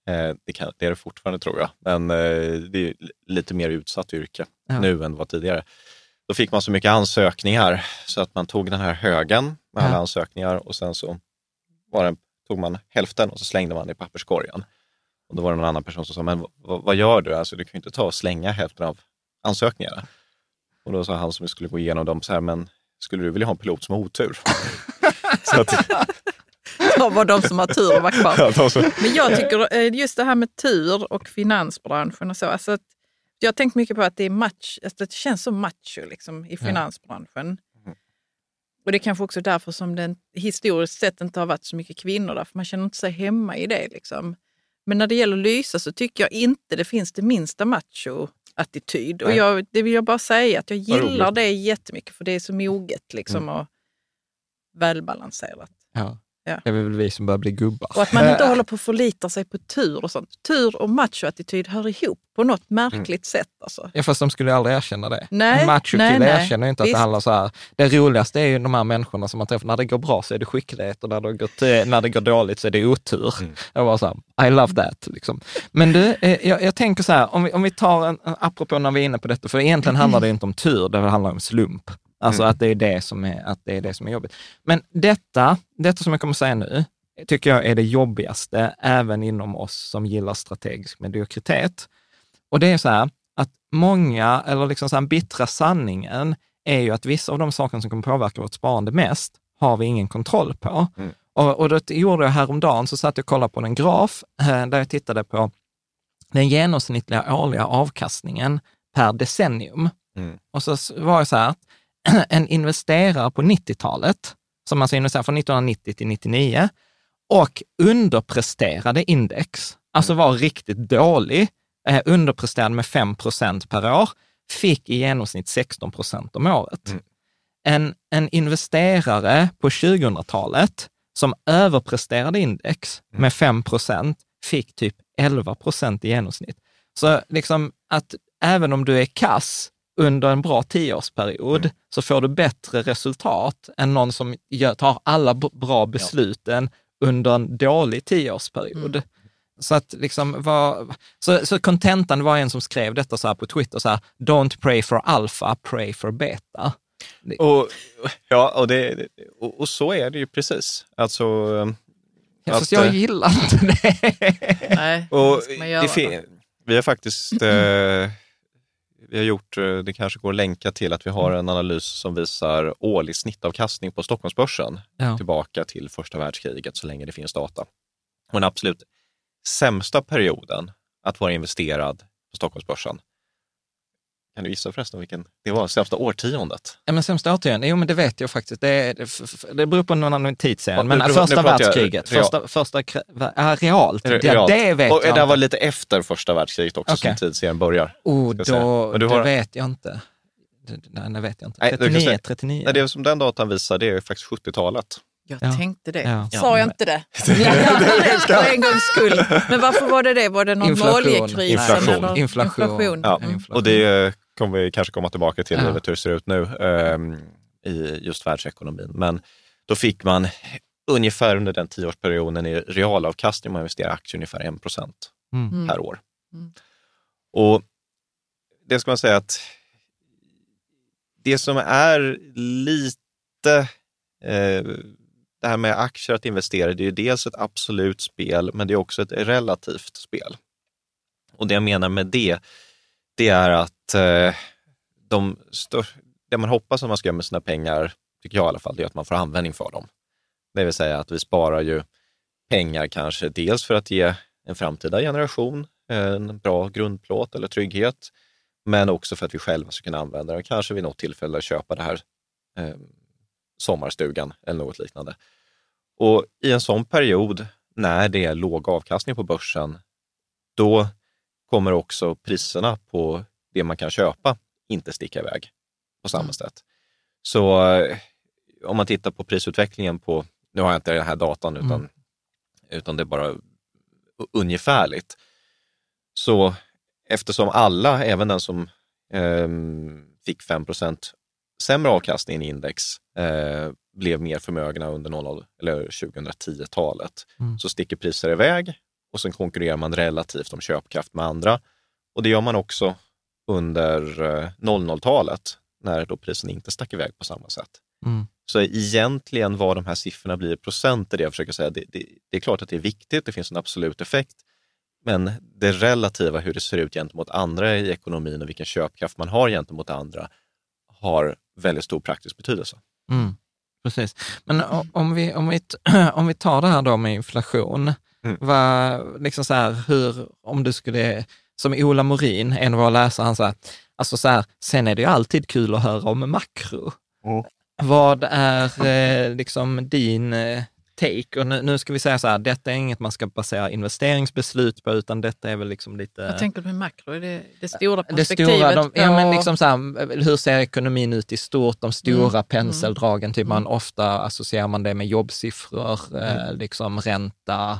Uh, det, kan, det, är det fortfarande tror jag, men det är lite mer utsatt yrke ja. nu än vad tidigare. Då fick man så mycket ansökningar så att man tog den här högen med alla ansökningar och sen så var det, tog man hälften och så slängde man det i papperskorgen. Och då var det någon annan person som sa, men vad, vad gör du? Alltså, du kan ju inte ta och slänga hälften av ansökningarna. Och då sa han som skulle gå igenom dem så här, men skulle du vilja ha en pilot som har otur? så att, de var de som har tur och var kvar. Ja, Men jag tycker eh, just det här med tur och finansbranschen och så, alltså att jag har tänkt mycket på att det är match, alltså det känns som macho liksom, i finansbranschen. Och det är kanske också därför som det historiskt sett inte har varit så mycket kvinnor där, för man känner inte sig hemma i det. Liksom. Men när det gäller Lysa så tycker jag inte det finns det minsta macho-attityd. Och jag, det vill jag bara säga, att jag gillar det jättemycket för det är så moget liksom, mm. och välbalanserat. Ja. Ja. Det är väl vi som börjar bli gubbar. Och att man inte håller på att förlita sig på tur och sånt. Tur och machoattityd hör ihop på något märkligt mm. sätt. Alltså. Ja, fast de skulle aldrig erkänna det. Nej, en machokille erkänner inte att Visst. det handlar så här. Det roligaste är ju de här människorna som man träffar. När det går bra så är det skicklighet och när det går, när det går dåligt så är det otur. Mm. Jag var så här, I love that. Liksom. Men du, eh, jag, jag, tänker så här, om vi, om vi tar en, apropå när vi är inne på detta, för egentligen handlar det inte om tur, det handlar om slump. Alltså mm. att, det är det som är, att det är det som är jobbigt. Men detta, detta som jag kommer säga nu, tycker jag är det jobbigaste, även inom oss som gillar strategisk mediokritet. Och det är så här, att många, eller liksom så här, bittra sanningen är ju att vissa av de saker som kommer påverka vårt sparande mest, har vi ingen kontroll på. Mm. Och, och det gjorde jag häromdagen, så satt jag och kollade på en graf eh, där jag tittade på den genomsnittliga årliga avkastningen per decennium. Mm. Och så var det så här, en investerare på 90-talet, som alltså investerar från 1990 till 99, och underpresterade index, alltså var riktigt dålig, eh, underpresterade med 5 procent per år, fick i genomsnitt 16 procent om året. Mm. En, en investerare på 2000-talet som överpresterade index mm. med 5 procent fick typ 11 procent i genomsnitt. Så liksom att även om du är kass under en bra tioårsperiod mm. så får du bättre resultat än någon som gör, tar alla bra besluten ja. under en dålig tioårsperiod. Mm. Så att liksom var, så, så kontentan var en som skrev detta så här på Twitter, så här, don't pray for alpha, pray for beta. Och, ja, och, det, och, och så är det ju precis. Alltså, ja, fast jag gillar inte det. Nej, och det vi har faktiskt eh, vi har gjort, eh, det kanske går att länka till att vi har en analys som visar årlig snittavkastning på Stockholmsbörsen ja. tillbaka till första världskriget så länge det finns data. Och den absolut sämsta perioden att vara investerad på Stockholmsbörsen, kan du gissa förresten vilken det var, sämsta årtiondet? Ja, men sämsta årtiondet, jo men det vet jag faktiskt. Det, det, det beror på någon annan tidserie. Men nu, första världskriget, jag, första, första, ja, realt, det, realt. det vet och, jag Det var lite efter första världskriget också okay. som tidsserien börjar. Oh, då, har... det vet jag inte. Nej, det vet jag inte. 39, nej, 39. Nej, det som den datan visar, det är faktiskt 70-talet. Jag ja. tänkte det. Ja. Sa jag inte det? För en gångs skull. Men varför var det det? Var det någon inflation. oljekris? Inflation. Eller? Inflation. inflation. Ja. Mm. Och det kommer vi kanske komma tillbaka till, ja. hur det ser ut nu um, i just världsekonomin. Men då fick man ungefär under den tioårsperioden i realavkastning, man investerar aktier, ungefär 1 procent mm. per år. Mm. Och det ska man säga att det som är lite eh, det här med aktier att investera, det är dels ett absolut spel, men det är också ett relativt spel. Och det jag menar med det, det är att eh, de stör, det man hoppas att man ska göra med sina pengar, tycker jag i alla fall, det är att man får användning för dem. Det vill säga att vi sparar ju pengar kanske dels för att ge en framtida generation eh, en bra grundplåt eller trygghet, men också för att vi själva ska kunna använda det. Kanske vid något tillfälle köpa det här eh, sommarstugan eller något liknande. Och i en sån period när det är låg avkastning på börsen, då kommer också priserna på det man kan köpa inte sticka iväg på samma mm. sätt. Så eh, om man tittar på prisutvecklingen på, nu har jag inte den här datan utan, mm. utan det är bara ungefärligt. Så eftersom alla, även den som eh, fick 5% sämre avkastning i index, eh, blev mer förmögna under 2010-talet, mm. så sticker priser iväg och sen konkurrerar man relativt om köpkraft med andra. Och det gör man också under 00-talet, eh, när då prisen inte stack iväg på samma sätt. Mm. Så egentligen vad de här siffrorna blir i procent är det jag försöker säga. Det, det, det, är klart att det är viktigt, det finns en absolut effekt, men det relativa, hur det ser ut gentemot andra i ekonomin och vilken köpkraft man har gentemot andra, har väldigt stor praktisk betydelse. Mm. Precis. Men om vi, om, vi, om vi tar det här då med inflation, mm. vad, liksom så här, hur, om du skulle, som Ola Morin, en av våra läsare, han sa, alltså så här, sen är det ju alltid kul att höra om makro. Mm. Vad är eh, liksom din eh, take. Och nu, nu, ska vi säga så här, detta är inget man ska basera investeringsbeslut på, utan detta är väl liksom lite... Vad tänker du med makro? Är det det stora perspektivet? Det stora, de, ja, men liksom så här, hur ser ekonomin ut i stort? De stora mm. penseldragen, typ man mm. ofta associerar man det med jobbsiffror, eh, mm. eh, liksom ränta,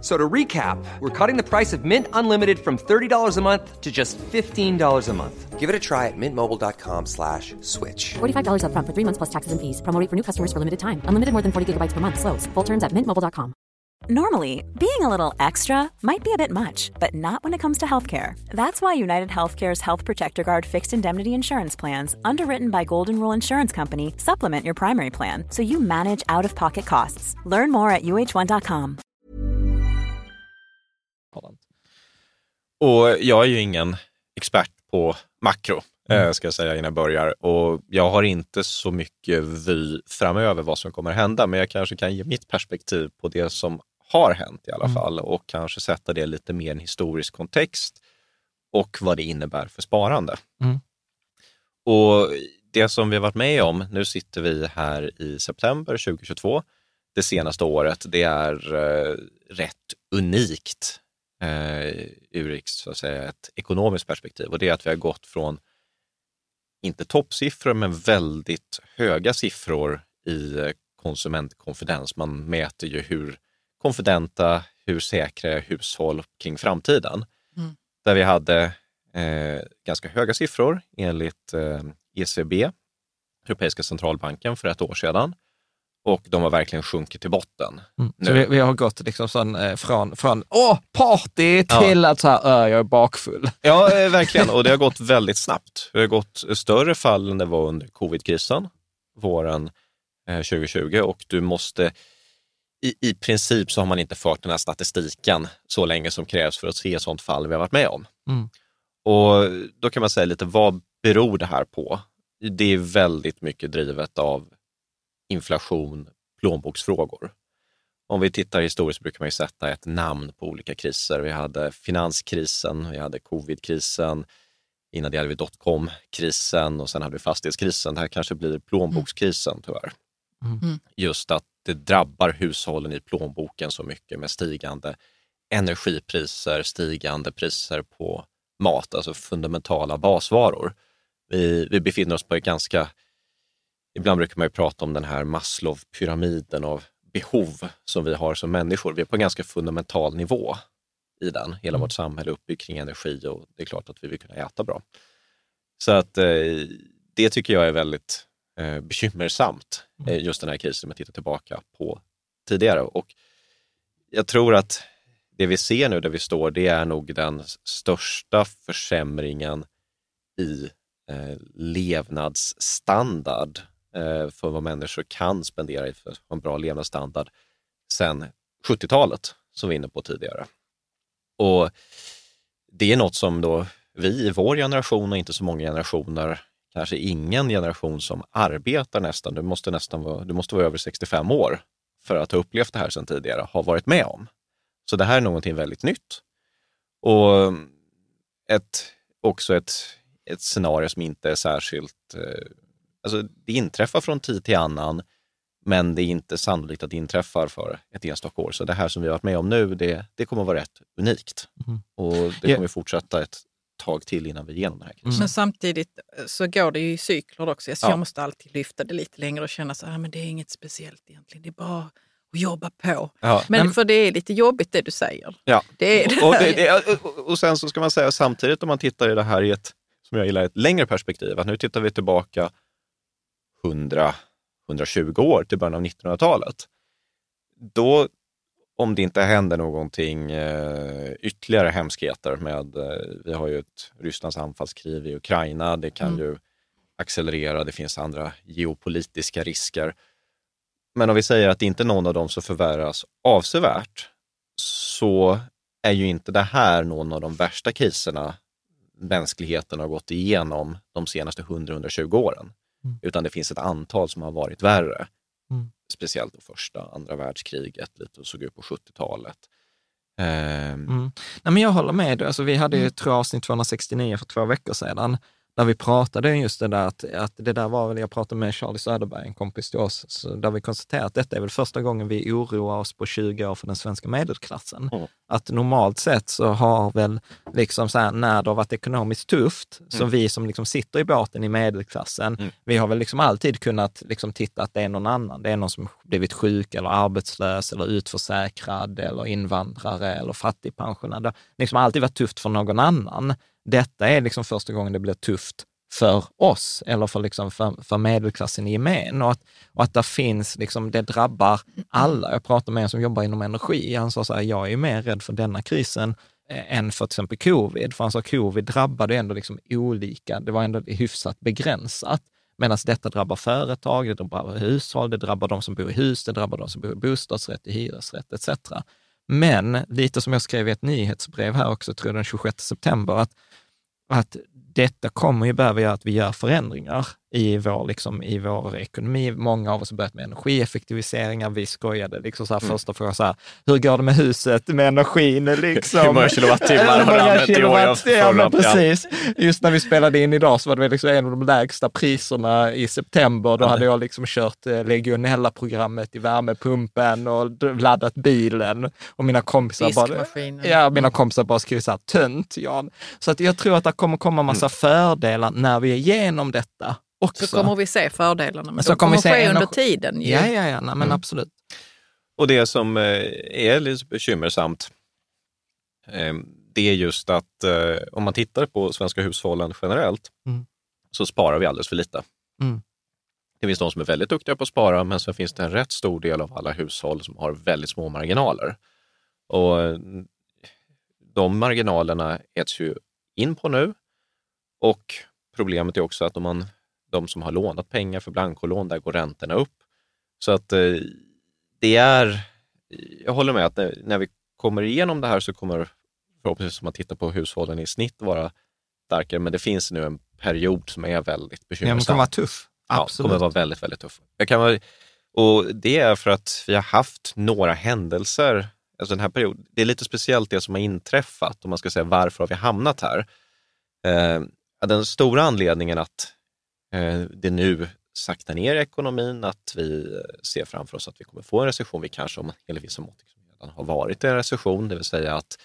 So to recap, we're cutting the price of Mint Unlimited from $30 a month to just $15 a month. Give it a try at mintmobile.com slash switch. $45 up front for three months plus taxes and fees. Promo for new customers for limited time. Unlimited more than 40 gigabytes per month. Slows. Full terms at mintmobile.com. Normally, being a little extra might be a bit much, but not when it comes to healthcare. That's why United Healthcare's Health Protector Guard fixed indemnity insurance plans, underwritten by Golden Rule Insurance Company, supplement your primary plan so you manage out-of-pocket costs. Learn more at uh1.com. Och jag är ju ingen expert på makro, eh, mm. ska jag säga innan jag börjar. Och jag har inte så mycket vy framöver vad som kommer att hända, men jag kanske kan ge mitt perspektiv på det som har hänt i alla mm. fall och kanske sätta det lite mer i en historisk kontext och vad det innebär för sparande. Mm. Och det som vi har varit med om, nu sitter vi här i september 2022, det senaste året, det är eh, rätt unikt eh, ur så att säga, ett ekonomiskt perspektiv. Och det är att vi har gått från, inte toppsiffror, men väldigt höga siffror i eh, konsumentkonfidens. Man mäter ju hur konfidenta, hur säkra är hushåll kring framtiden. Mm. Där vi hade eh, ganska höga siffror enligt eh, ECB, Europeiska centralbanken, för ett år sedan och de har verkligen sjunkit till botten. Mm. Så vi, vi, har gått liksom sån, eh, från, från åh, party till ja. att så här, jag är bakfull. Ja, eh, verkligen. Och det har gått väldigt snabbt. Det har gått större fall än det var under covidkrisen. våren 2020 och du måste i, i princip så har man inte fört den här statistiken så länge som krävs för att se sånt fall vi har varit med om. Mm. Och då kan man säga lite, vad beror det här på? Det är väldigt mycket drivet av inflation, plånboksfrågor. Om vi tittar historiskt brukar man ju sätta ett namn på olika kriser. Vi hade finanskrisen, vi hade covidkrisen, innan det hade vi dotcom-krisen och sen hade vi fastighetskrisen. Det här kanske blir plånbokskrisen tyvärr. Mm. mm. Just att det drabbar hushållen i plånboken så mycket med stigande energipriser, stigande priser på mat, alltså fundamentala basvaror. Vi, vi befinner oss på ett ganska, ibland brukar man ju prata om den här Maslow-pyramiden av behov som vi har som människor. Vi är på en ganska fundamental nivå i den. Hela vårt samhälle är uppbyggt kring energi och det är klart att vi vill kunna äta bra. Så att eh, det tycker jag är väldigt eh, bekymmersamt, mm. eh, just den här krisen, om jag tittar tillbaka på tidigare. Och jag tror att det vi ser nu där vi står, det är nog den största försämringen i eh, levnadsstandard Eh, för vad människor kan spendera i för en bra levnadsstandard sedan 70-talet, som vi var inne på tidigare. Och det är något som då vi i vår generation och inte så många generationer, kanske ingen generation som arbetar nästan, du måste nästan vara, du måste vara över 65 år för att ha upplevt det här sedan tidigare, har varit med om. Så det här är någonting väldigt nytt. Och ett, också ett, ett scenario som inte är särskilt... Eh, Alltså det inträffar från tid till annan, men det är inte sannolikt att det inträffar för ett enstaka år. Så det här som vi har varit med om nu, det, det kommer att vara rätt unikt. Mm. Och det kommer fortsätta ett tag till innan vi är igenom det här krisen. Mm. Men samtidigt så går det ju i cykler också. Så ja. Jag måste alltid lyfta det lite längre och känna så här, men det är inget speciellt egentligen. Det är bara att jobba på. Ja. Men, men, för det är lite jobbigt det du säger. Ja. Det är det. Och, det, det, och sen så ska man säga samtidigt om man tittar i det här i ett, som jag gillar, ett längre perspektiv, att nu tittar vi tillbaka 100 120 år till början av 1900-talet. Då, om det inte händer någonting eh, ytterligare hemskheter med, eh, vi har ju ett Rysslands anfallskrig i Ukraina, det kan mm. ju accelerera, det finns andra geopolitiska risker. Men om vi säger att inte någon av dem så förvärras avsevärt, så är ju inte det här någon av de värsta kriserna mänskligheten har gått igenom de senaste 100-120 åren. Mm. Utan det finns ett antal som har varit värre. Mm. Speciellt då första, andra världskriget, lite och såg ut på 70-talet. Um... Ehm. Mm. Nej, men jag håller med. Alltså, vi hade ju, mm. tror jag, avsnitt 269 för två veckor sedan, där vi pratade just det där att, att det där var väl, jag pratade med Charlie Söderberg, en kompis till oss, så där vi konstaterade att detta är väl första gången vi oroar oss på 20 år för den svenska medelklassen. Mm. Att normalt sett så har väl, liksom så här, när det har varit ekonomiskt tufft, mm. så vi som liksom sitter i båten i medelklassen, mm. vi har väl liksom alltid kunnat liksom titta att det är någon annan. Det är någon som blivit sjuk eller arbetslös eller utförsäkrad eller invandrare eller fattigpensionär. Det har liksom alltid varit tufft för någon annan detta är liksom första gången det blir tufft för oss eller för, liksom för, för medelklassen i gemen. Och att, och att det finns, liksom, det drabbar alla. Jag pratade med en som jobbar inom energi. Han sa så här, jag är mer rädd för denna krisen eh, än för till exempel covid. För han sa covid drabbade ändå liksom olika, det var ändå hyfsat begränsat. Medan detta drabbar företag, det drabbar hushåll, det drabbar de som bor i hus, det drabbar de som bor i bostadsrätt, i hyresrätt etc. Men lite som jag skrev i ett nyhetsbrev här också, tror jag den 26 september, att att detta kommer ju behöva göra att vi gör förändringar i vår, liksom, i vår ekonomi. Många av oss har börjat med energieffektiviseringar. Vi skojade liksom så här, mm. första frågan, så här, hur går det med huset, med energin? Liksom? hur många kilowattimmar har du använt i år? Ja, men precis. Just när vi spelade in idag så var det liksom en av de lägsta priserna i september. Då hade jag liksom kört eh, legionella-programmet i värmepumpen och laddat bilen. Och mina kompisar bara, ja, mina kompisar bara skrev så här, tönt Jan. Så att jag tror att det kommer komma massa mm. fördelar när vi är igenom detta också. Så kommer vi se fördelarna, men så de kommer, kommer ske under tiden. Ju. Ja, ja, ja, nej, men mm. absolut. Och det som eh, är lite bekymmersamt, eh, det är just att eh, om man tittar på svenska hushållen generellt, mm. så sparar vi alldeles för lite. Mm. Det finns de som är väldigt duktiga på att spara, men sen finns det en rätt stor del av alla hushåll som har väldigt små marginaler. Och de marginalerna äts ju in på nu och problemet är också att om man de som har lånat pengar för blankolån, där går räntorna upp. Så att eh, det är, jag håller med att när vi kommer igenom det här så kommer förhoppningsvis om man tittar på hushållen i snitt vara starkare, men det finns nu en period som är väldigt bekymmersam. Ja, kommer vara tuff. Absolut. Ja, kommer vara väldigt, väldigt tuff. Jag kan vara, och det är för att vi har haft några händelser, alltså den här perioden. Det är lite speciellt det som har inträffat, om man ska säga varför har vi hamnat här? Eh, den stora anledningen att eh, det nu sakta ner ekonomin, att vi ser framför oss att vi kommer få en recession. Vi kanske om enligt vissa mått redan har varit en recession, det vill säga att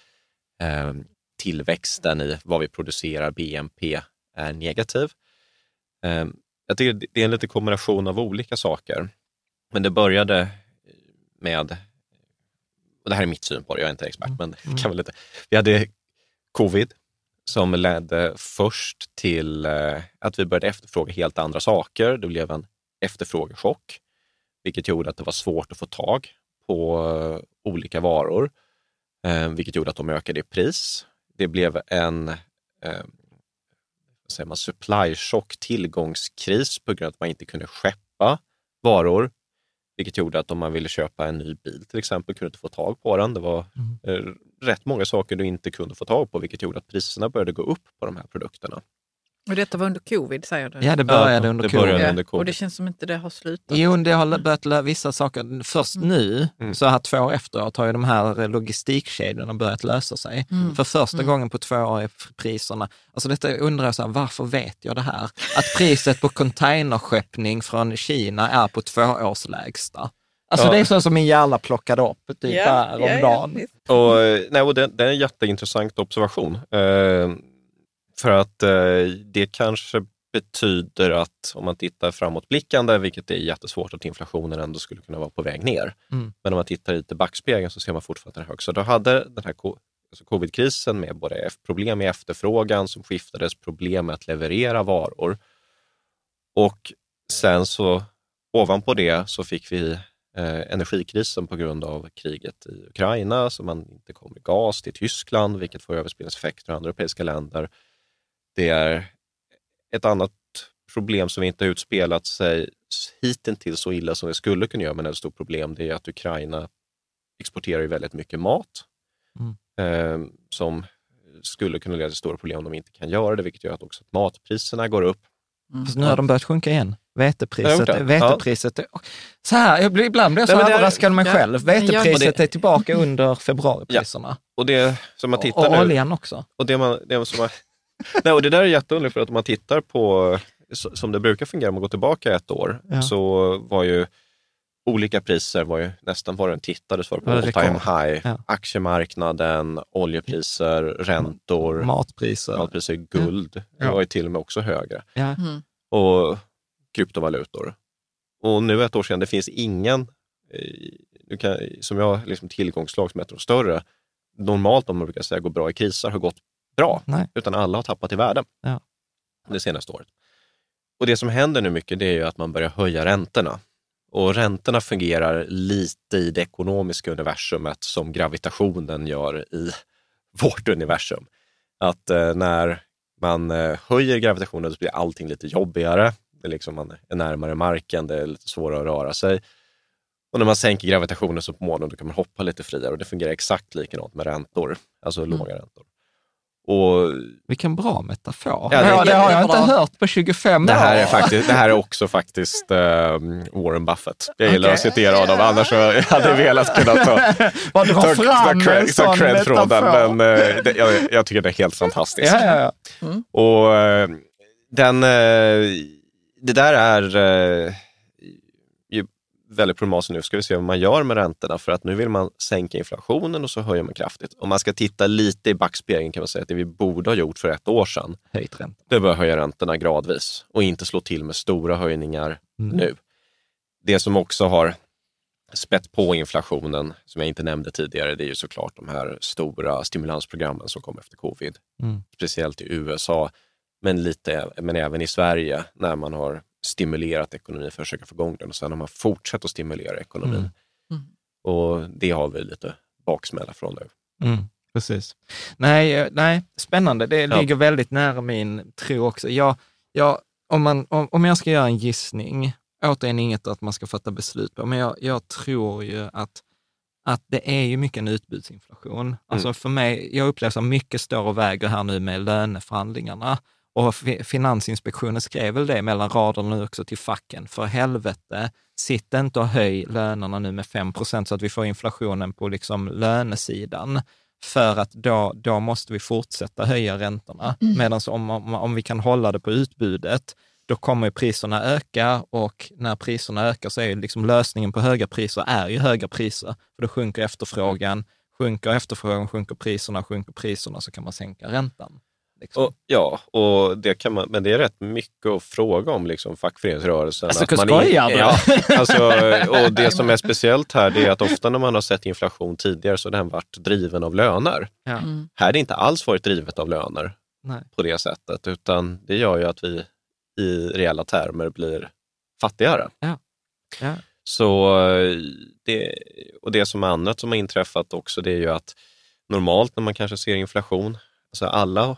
eh, tillväxten i vad vi producerar, BNP, är negativ. Eh, jag tycker det är en liten kombination av olika saker. Men det började med, och det här är mitt syn på det, jag är inte expert, mm. men mm. kan väl lite. Vi hade covid som ledde först till eh, att vi började efterfråga helt andra saker. Det blev en efterfrågechock, vilket gjorde att det var svårt att få tag på eh, olika varor, eh, vilket gjorde att de ökade i pris. Det blev en säger man, supply chock, tillgångskris på grund av att man inte kunde skeppa varor, vilket gjorde att om man ville köpa en ny bil till exempel kunde inte få tag på den. Det var mm. rätt många saker du inte kunde få tag på, vilket gjorde att priserna började gå upp på de här produkterna. Och detta var under covid säger du? Ja, det började, ja, under, det covid. började under covid. Och det känns som inte det har slutat. Jo, det har börjat lösa vissa saker. Först mm. nu, mm. så här två år efteråt, har ju de här logistikkedjorna börjat lösa sig. Mm. För första mm. gången på två år är priserna, alltså detta undrar jag, så här, varför vet jag det här? Att priset på containerskeppning från Kina är på tvåårslägsta. Alltså ja. det är så som min hjärna plockade upp typ yeah, här om yeah, dagen. Yeah. Och, nej, och det, det, är en jätteintressant observation. Eh, för att eh, det kanske betyder att om man tittar framåtblickande, vilket är jättesvårt, att inflationen ändå skulle kunna vara på väg ner. Mm. Men om man tittar lite i backspegeln så ser man fortfarande hög. Så då hade den här alltså covidkrisen med både problem med efterfrågan som skiftades, problem med att leverera varor. Och sen så ovanpå det så fick vi eh, energikrisen på grund av kriget i Ukraina, så man inte kommer gas till Tyskland, vilket får överspelningseffekter i andra europeiska länder. Det är ett annat problem som inte har utspelat sig hittills så illa som det skulle kunna göra, men ett stort problem, det är att Ukraina exporterar ju väldigt mycket mat mm. eh, som skulle kunna leda till stora problem om de inte kan göra det, vilket gör att också matpriserna går upp. Mm. Fast nu har de börjat sjunka igen. Vetepriset, vetepriset. Ja. Så här, jag blir, ibland blir jag så Nej, överraskad av mig ja. själv. Vetepriset är tillbaka under februaripriserna. Ja. Och, det, som man tittar och, och oljan också. Och det, man, det som man, Nej, och det där är jätteunderligt för att om man tittar på, som det brukar fungera om man går tillbaka ett år, ja. så var ju olika priser var ju nästan vad den tittade så var på all time high. Ja. Aktiemarknaden, oljepriser, räntor, matpriser, matpriser guld. Ja. Det var ju till och med också högre. Mm. Och kryptovalutor. Och nu ett år sedan, det finns ingen, eh, kan, som jag liksom tillgångslag som är ett de större, normalt om man brukar säga går bra i kriser, har gått bra, Nej. utan alla har tappat i värde ja. det senaste året. Och Det som händer nu mycket det är ju att man börjar höja räntorna. Och räntorna fungerar lite i det ekonomiska universumet som gravitationen gör i vårt universum. Att eh, när man eh, höjer gravitationen så blir allting lite jobbigare. Det är liksom man är närmare marken, det är lite svårare att röra sig. Och när man sänker gravitationen så på månen då kan man hoppa lite friare och det fungerar exakt likadant med räntor, alltså mm. låga räntor. Och, Vilken bra metafor. Ja, det, ja, det har jag inte hört på 25 det här år. Är faktiskt, det här är också faktiskt uh, Warren Buffett. Jag gillar okay. att citera honom, annars jag hade jag velat kunna ta, ta, ta, ta, cred, ta cred från den. Men uh, det, jag, jag, tycker det är helt fantastiskt. Ja, ja, ja. Mm. Och uh, den, det där är väldigt problematiskt nu ska vi se vad man gör med räntorna för att nu vill man sänka inflationen och så höjer man kraftigt. Om man ska titta lite i backspegeln kan man säga att det vi borde ha gjort för ett år sedan, Höjt ränta. det var att höja räntorna gradvis och inte slå till med stora höjningar mm. nu. Det som också har spett på inflationen, som jag inte nämnde tidigare, det är ju såklart de här stora stimulansprogrammen som kom efter covid. Mm. Speciellt i USA, men, lite, men även i Sverige när man har stimulerat ekonomin för att försöka få igång den och sen har man fortsatt att stimulera ekonomin. Mm. Mm. Och det har vi lite baksmälla från nu. Mm, precis. Nej, eh, nej, spännande. Det ja. ligger väldigt nära min tro också. Jag, jag om, man, om, om jag ska göra en gissning, återigen inget att man ska fatta beslut på, men jag, jag tror ju att att det är ju mycket en utbudsinflation. Mm. Alltså för mig, jag upplever att mycket står och väger här nu med löneförhandlingarna. Och Finansinspektionen skrev väl det mellan raderna nu också till facken. För helvete, sitt inte och höj lönerna nu med 5 procent så att vi får inflationen på liksom lönesidan. För att då, då måste vi fortsätta höja räntorna. Mm. Medan om, om, om vi kan hålla det på utbudet, då kommer priserna öka och när priserna ökar så är liksom lösningen på höga priser är ju höga priser. För då sjunker efterfrågan, sjunker efterfrågan, sjunker priserna, sjunker priserna så kan man sänka räntan. Liksom. Och, ja, och det kan man, men det är rätt mycket att fråga om liksom, fackföreningsrörelsen. Alltså, att man skojar du? Ja, alltså, och det som är speciellt här det är att ofta när man har sett inflation tidigare så har den varit driven av löner. Ja. Mm. Här har det inte alls varit drivet av löner Nej. på det sättet, utan det gör ju att vi i reella termer blir fattigare. Ja. Ja. Så det, och det som är annat som har inträffat också det är ju att normalt när man kanske ser inflation, alltså alla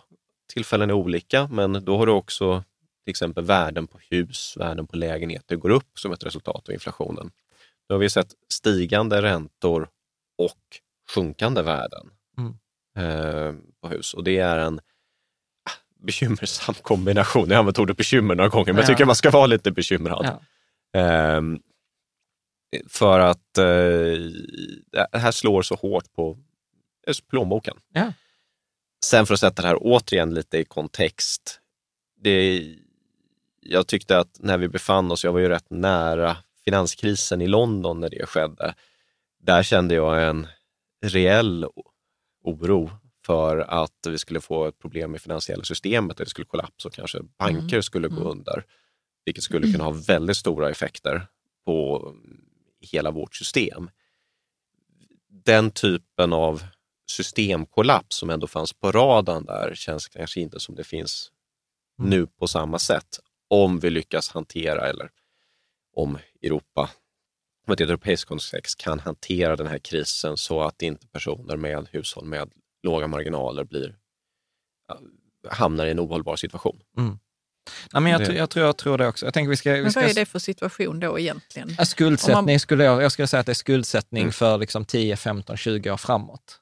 tillfällen är olika, men då har du också till exempel värden på hus, värden på lägenheter går upp som ett resultat av inflationen. Nu har vi sett stigande räntor och sjunkande värden mm. eh, på hus och det är en bekymmersam kombination. Jag har använt ordet bekymmer några gånger, men jag tycker man ska vara lite bekymrad. Ja. Eh, för att eh, det här slår så hårt på plånboken. Ja. Sen för att sätta det här återigen lite i kontext. Det, jag tyckte att när vi befann oss, jag var ju rätt nära finanskrisen i London när det skedde. Där kände jag en reell oro för att vi skulle få ett problem med finansiella systemet, att det skulle kollapsa och kanske banker mm. skulle gå mm. under. Vilket skulle kunna ha väldigt stora effekter på hela vårt system. Den typen av systemkollaps som ändå fanns på radarn där känns kanske inte som det finns mm. nu på samma sätt. Om vi lyckas hantera, eller om Europa, om ett europeiskt kontext kan hantera den här krisen så att inte personer med hushåll med låga marginaler blir, hamnar i en ohållbar situation. Mm. Nej, men jag, det... jag, tror, jag tror det också. Jag tänker vi ska, men ska... vad är det för situation då egentligen? Skuldsättning man... skulle jag, jag skulle säga att det är skuldsättning mm. för liksom 10, 15, 20 år framåt.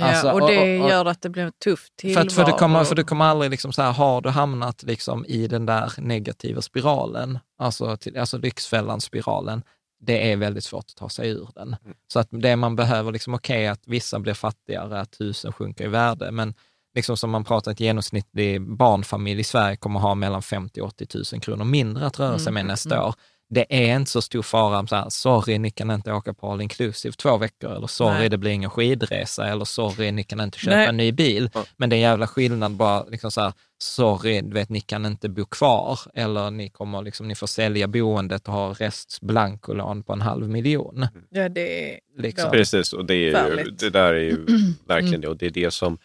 Ja, alltså, och det och, och, gör att det blir tufft tillvaro. För, för, du kommer, för du kommer aldrig, liksom så här, har du hamnat liksom i den där negativa spiralen, alltså, till, alltså Lyxfällan-spiralen, det är väldigt svårt att ta sig ur den. Mm. Så att det man behöver, liksom, okej okay, att vissa blir fattigare, att husen sjunker i värde, men liksom som man pratar, ett genomsnittlig barnfamilj i Sverige kommer ha mellan 50 och 80 000 kronor mindre att röra sig med mm. nästa mm. år det är inte så stor fara, så här, sorry, ni kan inte åka på all inclusive två veckor, eller sorry, Nej. det blir ingen skidresa, eller sorry, ni kan inte köpa Nej. en ny bil. Men det är en jävla skillnad bara, liksom så här, sorry, du vet, ni kan inte bo kvar, eller ni, kommer, liksom, ni får sälja boendet och ha rests blankolån på en halv miljon. Mm. Ja, det är liksom. Precis, och det, är ju, det där är ju verkligen mm. det, och det är det som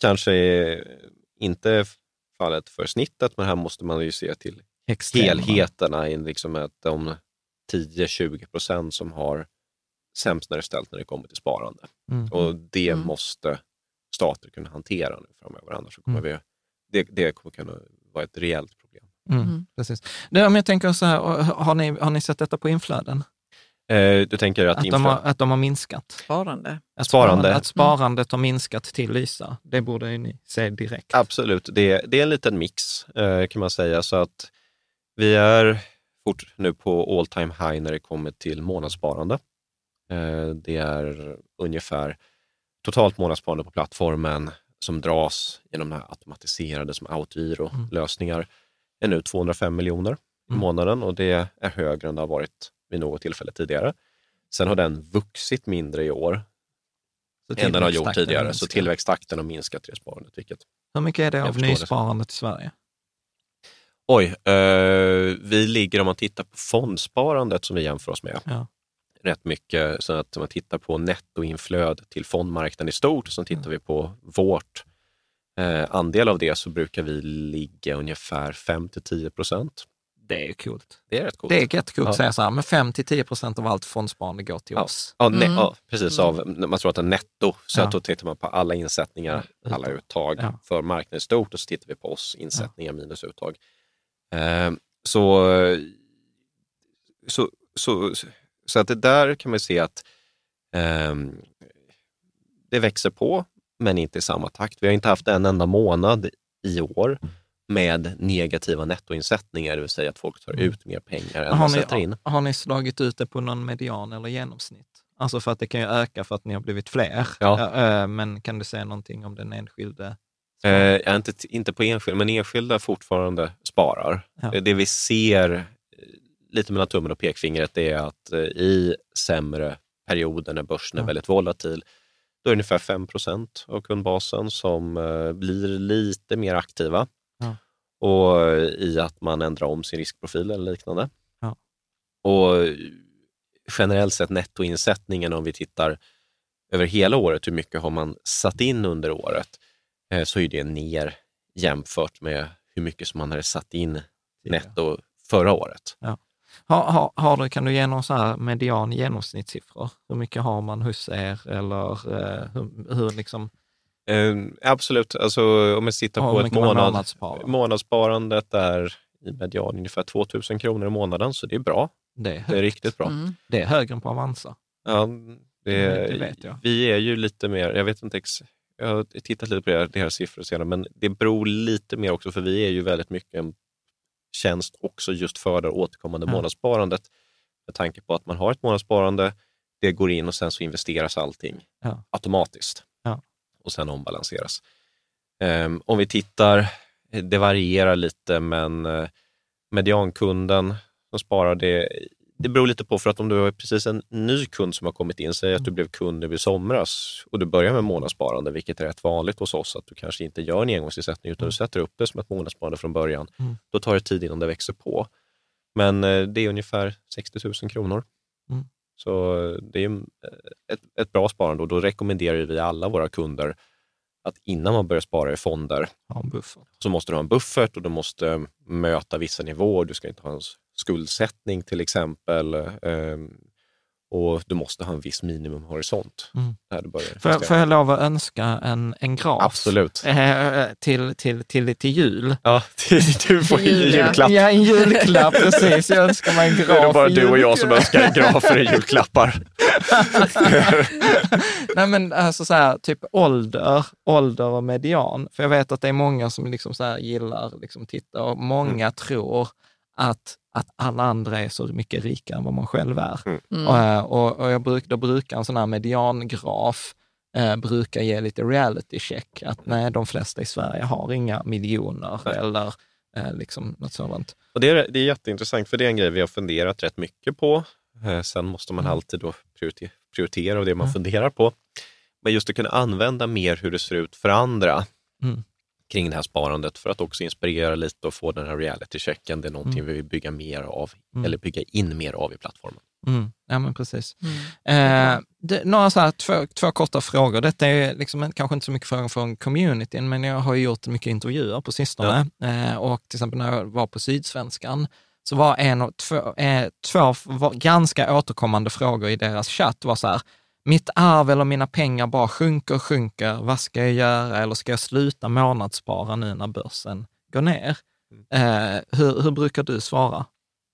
kanske är inte fallet för snittet, men här måste man ju se till Extrema. helheterna i liksom att de 10-20 procent som har sämst när det ställt när det kommer till sparande. Mm. Och det mm. måste stater kunna hantera nu framöver, annars kommer mm. vi, det, det kommer kunna vara ett reellt problem. Mm. mm. Precis. Det, om jag tänker så här, har ni, har ni sett detta på inflöden? Eh, du tänker att, att, de har, att de har minskat? Sparande. Att, sparande. att sparandet har minskat till Lysa, det borde ni se direkt. Absolut, det, det är en liten mix eh, kan man säga. Så att vi är fort nu på all time high när det kommer till månadssparande. Eh, det är ungefär totalt månadssparande på plattformen som dras genom de här automatiserade som autogiro-lösningar mm. är nu 205 miljoner i mm. månaden och det är högre än det har varit vid något tillfälle tidigare. Sen har den vuxit mindre i år än den har gjort tidigare, så tillväxttakten har minskat i det sparandet. Vilket Hur mycket är det av nysparandet i Sverige? Oj, eh, vi ligger om man tittar på fondsparandet som vi jämför oss med. Ja. Rätt mycket, så att om man tittar på nettoinflöde till fondmarknaden i stort, så tittar mm. vi på vårt eh, andel av det så brukar vi ligga ungefär 5 till 10 procent. Det är coolt. Det är rätt coolt. Det är jättekul ja. att säga så här, men 5 till 10 procent av allt fondsparande går till ja. oss. Ja, mm. ja precis. Av, man tror att det är netto, så ja. att då tittar man på alla insättningar, alla uttag för marknaden i stort och så tittar vi på oss, insättningar minus uttag. Eh, så, så, så, så att det där kan man se att eh, det växer på, men inte i samma takt. Vi har inte haft en enda månad i år med negativa nettoinsättningar, det vill säga att folk tar mm. ut mer pengar än man sätter in. Har ni slagit ut det på någon median eller genomsnitt? Alltså för att det kan ju öka för att ni har blivit fler. Ja. Men kan du säga någonting om den enskilde? Eh, inte, inte på enskilda, men enskilda fortfarande sparar. Ja. Det vi ser eh, lite mellan tummen och pekfingret är att eh, i sämre perioder när börsen är väldigt volatil, då är det ungefär 5% av kundbasen som blir lite mer aktiva ja. och i att man ändrar om sin riskprofil eller liknande. Ja. Och generellt sett nettoinsättningen om vi tittar över hela året, hur mycket har man satt in under året, eh, så är det ner jämfört med hur mycket som man hade satt in netto förra året. Ja. Har, har, har du, kan du ge någon så här median genomsnittssiffror? Hur mycket har man hos er eller eh, hur, hur liksom? Eh, absolut, alltså om vi tittar på ett månad, månadssparandet är i median ungefär 2 000 kronor i månaden, så det är bra. Det är, det är riktigt bra. Mm. Det är högre än på Avanza. Ja, det, det vet jag. Vi är ju lite mer, jag vet inte ex, jag har tittat lite på deras siffror senare, men det beror lite mer också, för vi är ju väldigt mycket en tjänst också just för det återkommande ja. månadssparandet. Med tanke på att man har ett månadssparande, det går in och sen så investeras allting ja. automatiskt ja. och sen ombalanseras. Um, om vi tittar, det varierar lite, men uh, mediankunden som sparar, det, beror lite på för att om du har precis en ny kund som har kommit in, säg att du mm. blev kund nu i somras och du börjar med månadssparande, vilket är rätt vanligt hos oss, att du kanske inte gör en engångsinsättning utan du mm. sätter upp det som ett månadssparande från början. Mm. Då tar det tid innan det växer på. Men eh, det är ungefär 60 000 kronor. Mm. Så det är ett, ett bra sparande och då rekommenderar vi alla våra kunder att innan man börjar spara i fonder så måste du ha en buffert och du måste möta vissa nivåer. Du ska inte ha en skuldsättning till exempel. Um, och du måste ha en viss minimumhorisont. Mm. Där du börjar får, får jag lov att önska en, en graf? Absolut. Eh, till, till, till, till jul. Ja, till, du får en julklapp. Ja, en julklapp, precis. Jag önskar mig en graf. Det är bara du och jag som önskar grafer i julklappar. Nej men alltså så här, typ ålder, ålder och median. För jag vet att det är många som liksom så här gillar liksom titta och många mm. tror att att alla andra är så mycket rikare än vad man själv är. Mm. mm. Och, eh, och, och, jag bruk, då brukar en sån här mediangraf eh, brukar ge lite reality check, att nej, de flesta i Sverige har inga miljoner nej. eller eh, liksom något sådant. Och det, är, det är jätteintressant, för det är en grej vi har funderat rätt mycket på. Eh, sen måste man mm. alltid då prioritera, prioritera det man mm. funderar på. Men just att kunna använda mer hur det ser ut för andra. Mm kring det här sparandet för att också inspirera lite och få den här reality-checken. Det är någonting mm. vi vill bygga mer av, mm. eller bygga in mer av i plattformen. Mm. Ja, men precis. Mm. Eh, det, några så här, två, två korta frågor. Detta är liksom, kanske inte så mycket frågor från communityn, men jag har gjort mycket intervjuer på sistone. Ja. Eh, och till exempel när jag var på Sydsvenskan, så var en och två, eh, två var ganska återkommande frågor i deras chatt var så här, mitt arv eller mina pengar bara sjunker och sjunker. Vad ska jag göra? Eller ska jag sluta månadsspara nu när börsen går ner? Mm. Eh, hur, hur, brukar du svara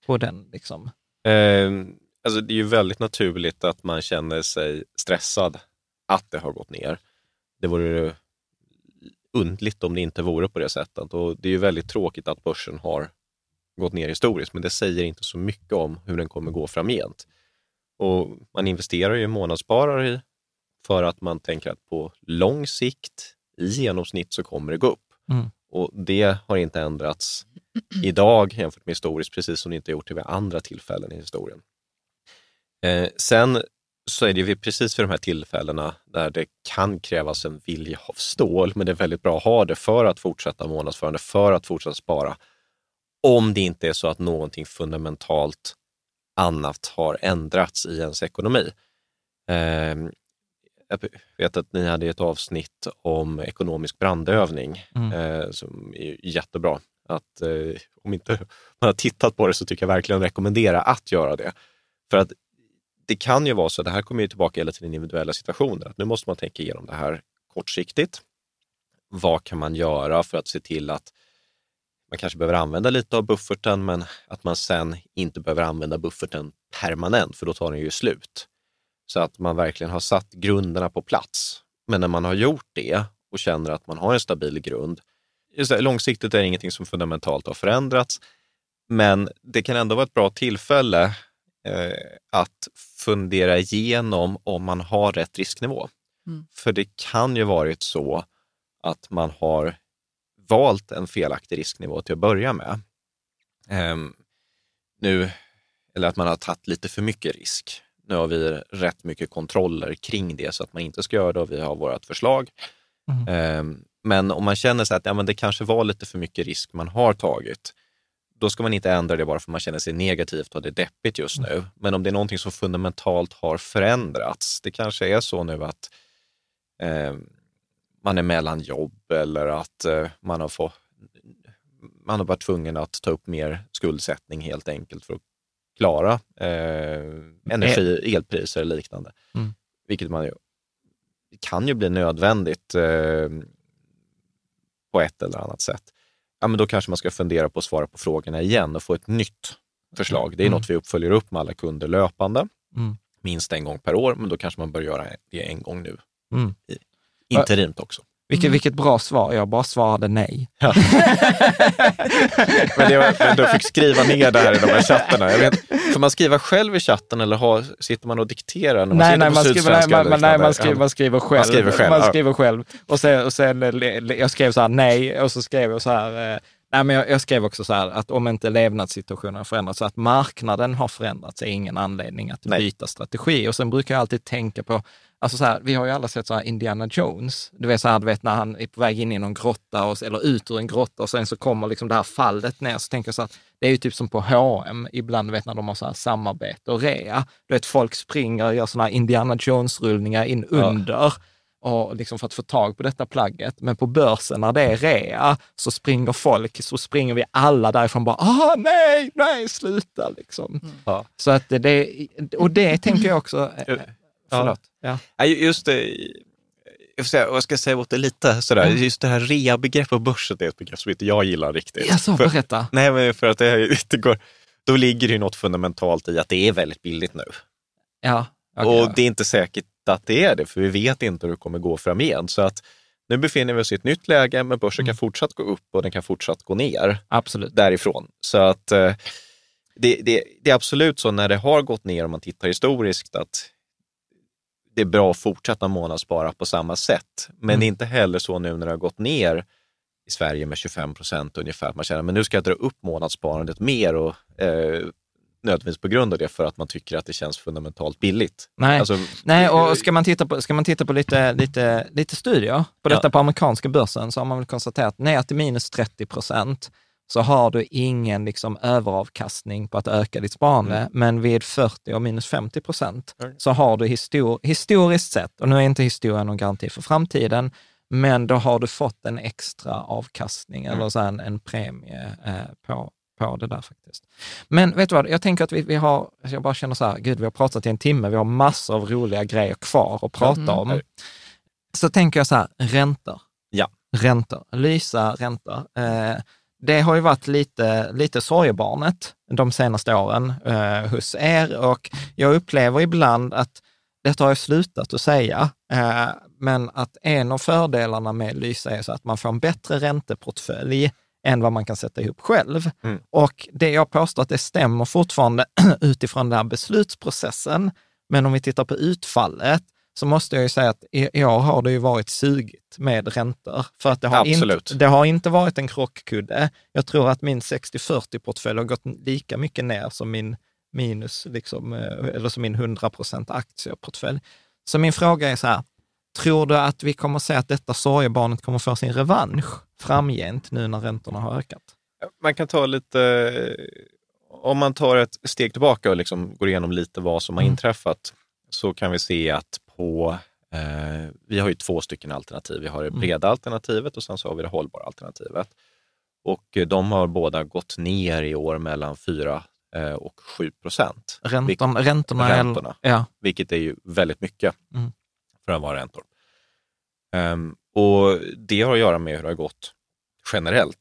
på den? Liksom? Eh, alltså det är ju väldigt naturligt att man känner sig stressad att det har gått ner. Det vore undligt om det inte vore på det sättet. Och det är ju väldigt tråkigt att börsen har gått ner historiskt, men det säger inte så mycket om hur den kommer gå framgent. Och man investerar ju månadssparare för att man tänker att på lång sikt, i genomsnitt, så kommer det gå upp. Mm. Och det har inte ändrats idag jämfört med historiskt, precis som det inte gjort vid andra tillfällen i historien. Eh, sen så är det ju precis vid de här tillfällena där det kan krävas en vilja av stål, men det är väldigt bra att ha det för att fortsätta månadsförande, för att fortsätta spara. Om det inte är så att någonting fundamentalt annat har ändrats i ens ekonomi. Ehm, jag vet att ni hade ett avsnitt om ekonomisk brandövning mm. Eh, som är jättebra. Att, eh, om inte man har tittat på det så tycker jag verkligen rekommendera att göra det. För att det kan ju vara så, det här kommer ju tillbaka hela tiden individuella situationer, att nu måste man tänka igenom det här kortsiktigt. Vad kan man göra för att se till att man kanske behöver använda lite av bufferten, men att man sen inte behöver använda bufferten permanent, för då tar den ju slut. Så att man verkligen har satt grunderna på plats. Men när man har gjort det och känner att man har en stabil grund, långsiktigt är det ingenting som fundamentalt har förändrats, men det kan ändå vara ett bra tillfälle eh, att fundera igenom om man har rätt risknivå. Mm. För det kan ju varit så att man har valt en felaktig risknivå till att börja med. Um, nu, eller att man har tagit lite för mycket risk. Nu har vi rätt mycket kontroller kring det så att man inte ska göra det och vi har vårt förslag. Mm. Um, men om man känner sig att ja, men det kanske var lite för mycket risk man har tagit, då ska man inte ändra det bara för att man känner sig negativt och det är deppigt just nu. Men om det är någonting som fundamentalt har förändrats, det kanske är så nu att eh, man är mellan jobb eller att eh, man, har fått, man har varit tvungen att ta upp mer skuldsättning helt enkelt för att klara eh, energi, elpriser och liknande. Mm. Vilket man ju, kan ju bli nödvändigt eh, på ett eller annat sätt. Ja, men då kanske man ska fundera på att svara på frågorna igen och få ett nytt förslag. Det är mm. något vi uppföljer upp med alla kunder löpande, mm. minst en gång per år, men då kanske man bör göra det en gång nu mm. i, Interimt också. Vilket, mm. vilket bra svar. Jag bara svarade nej. Ja. men, det var, men du fick skriva ner det här i de här chattarna. Jag vet, får man skriva själv i chatten eller har, sitter man och dikterar? När man nej, nej, man skriver, nej, man, nej man, skriver, man skriver själv. Man skriver själv. Man skriver själv. Och, sen, och sen, jag skrev så här nej och så skrev jag så här eh, Nej, men jag, jag, skrev också så här att om inte levnadssituationen har förändrats, så att marknaden har förändrats är ingen anledning att Nej. byta strategi. Och sen brukar jag alltid tänka på Alltså så här, vi har ju alla sett så här Indiana Jones. Du vet, så här, du vet när han är på väg in i någon grotta och, eller ut ur en grotta och sen så kommer liksom det här fallet ner. Så tänker jag så att det är ju typ som på H&M ibland, vet när de har så här samarbete och rea. Du vet, folk springer och gör sådana här Indiana Jones-rullningar in under. Ja och liksom för att få tag på detta plagget. Men på börsen när det är rea så springer folk, så springer vi alla därifrån bara, ah nej, nej, sluta liksom. Mm. Ja. Så att det, och det tänker jag också, Förlåt. Ja. ja. Just det, jag, får säga, jag ska säga åt det lite sådär, mm. just det här rea-begreppet på börsen är ett begrepp som inte jag gillar riktigt. Ja, så, berätta. Nej, men för att det, det går, då ligger det något fundamentalt i att det är väldigt billigt nu. Ja, okay, och det är inte säkert att det är det, för vi vet inte hur det kommer gå framgent. Så att nu befinner vi oss i ett nytt läge, men börsen mm. kan fortsatt gå upp och den kan fortsatt gå ner absolut. därifrån. Så att eh, det, det, det, är absolut så när det har gått ner, om man tittar historiskt, att det är bra att fortsätta månadsspara på samma sätt. Men mm. det är inte heller så nu när det har gått ner i Sverige med 25 procent ungefär, man känner att nu ska jag dra upp månadssparandet mer och eh, nödvändigtvis på grund av det för att man tycker att det känns fundamentalt billigt. Nej, alltså, Nej och ska man titta på, ska man titta på lite, lite, lite studier på detta ja. på amerikanska börsen så har man väl konstaterat ner till minus 30 procent så har du ingen liksom överavkastning på att öka ditt sparande. Mm. Men vid 40 och minus 50 procent mm. så har du histor historiskt sett, och nu är inte historien någon garanti för framtiden, men då har du fått en extra avkastning mm. eller så en, en premie eh, på, på det där faktiskt. Men vet du vad, jag tänker att vi, vi har, jag bara känner så här, gud vi har pratat i en timme, vi har massor av roliga grejer kvar att prata mm. om. Så tänker jag så här, räntor. Ja. Räntor, lysa räntor. Eh, det har ju varit lite, lite sorgebarnet de senaste åren eh, hos er och jag upplever ibland att detta har jag slutat att säga, eh, men att en av fördelarna med Lysa är så att man får en bättre ränteportfölj än vad man kan sätta ihop själv. Mm. Och det jag påstår att det stämmer fortfarande utifrån den här beslutsprocessen. Men om vi tittar på utfallet så måste jag ju säga att i, år har det ju varit sugigt med räntor. För att det har, inte, det har inte varit en krockkudde. Jag tror att min 60-40-portfölj har gått lika mycket ner som min minus, liksom, eh, eller som min 100% aktieportfölj. Så min fråga är så här, tror du att vi kommer se att detta sorgebarnet kommer få sin revansch framgent nu när räntorna har ökat? Man kan ta lite, om man tar ett steg tillbaka och liksom går igenom lite vad som har mm. inträffat, så kan vi se att på eh, vi har ju två stycken alternativ. Vi har det mm. breda alternativet och sen så har vi det hållbara alternativet. Och eh, de har båda gått ner i år mellan 4 eh, och 7 procent. Räntorna, vilket, räntorna, räntorna ja. vilket är ju väldigt mycket mm. för att vara räntor. Um, och det har att göra med hur det har gått generellt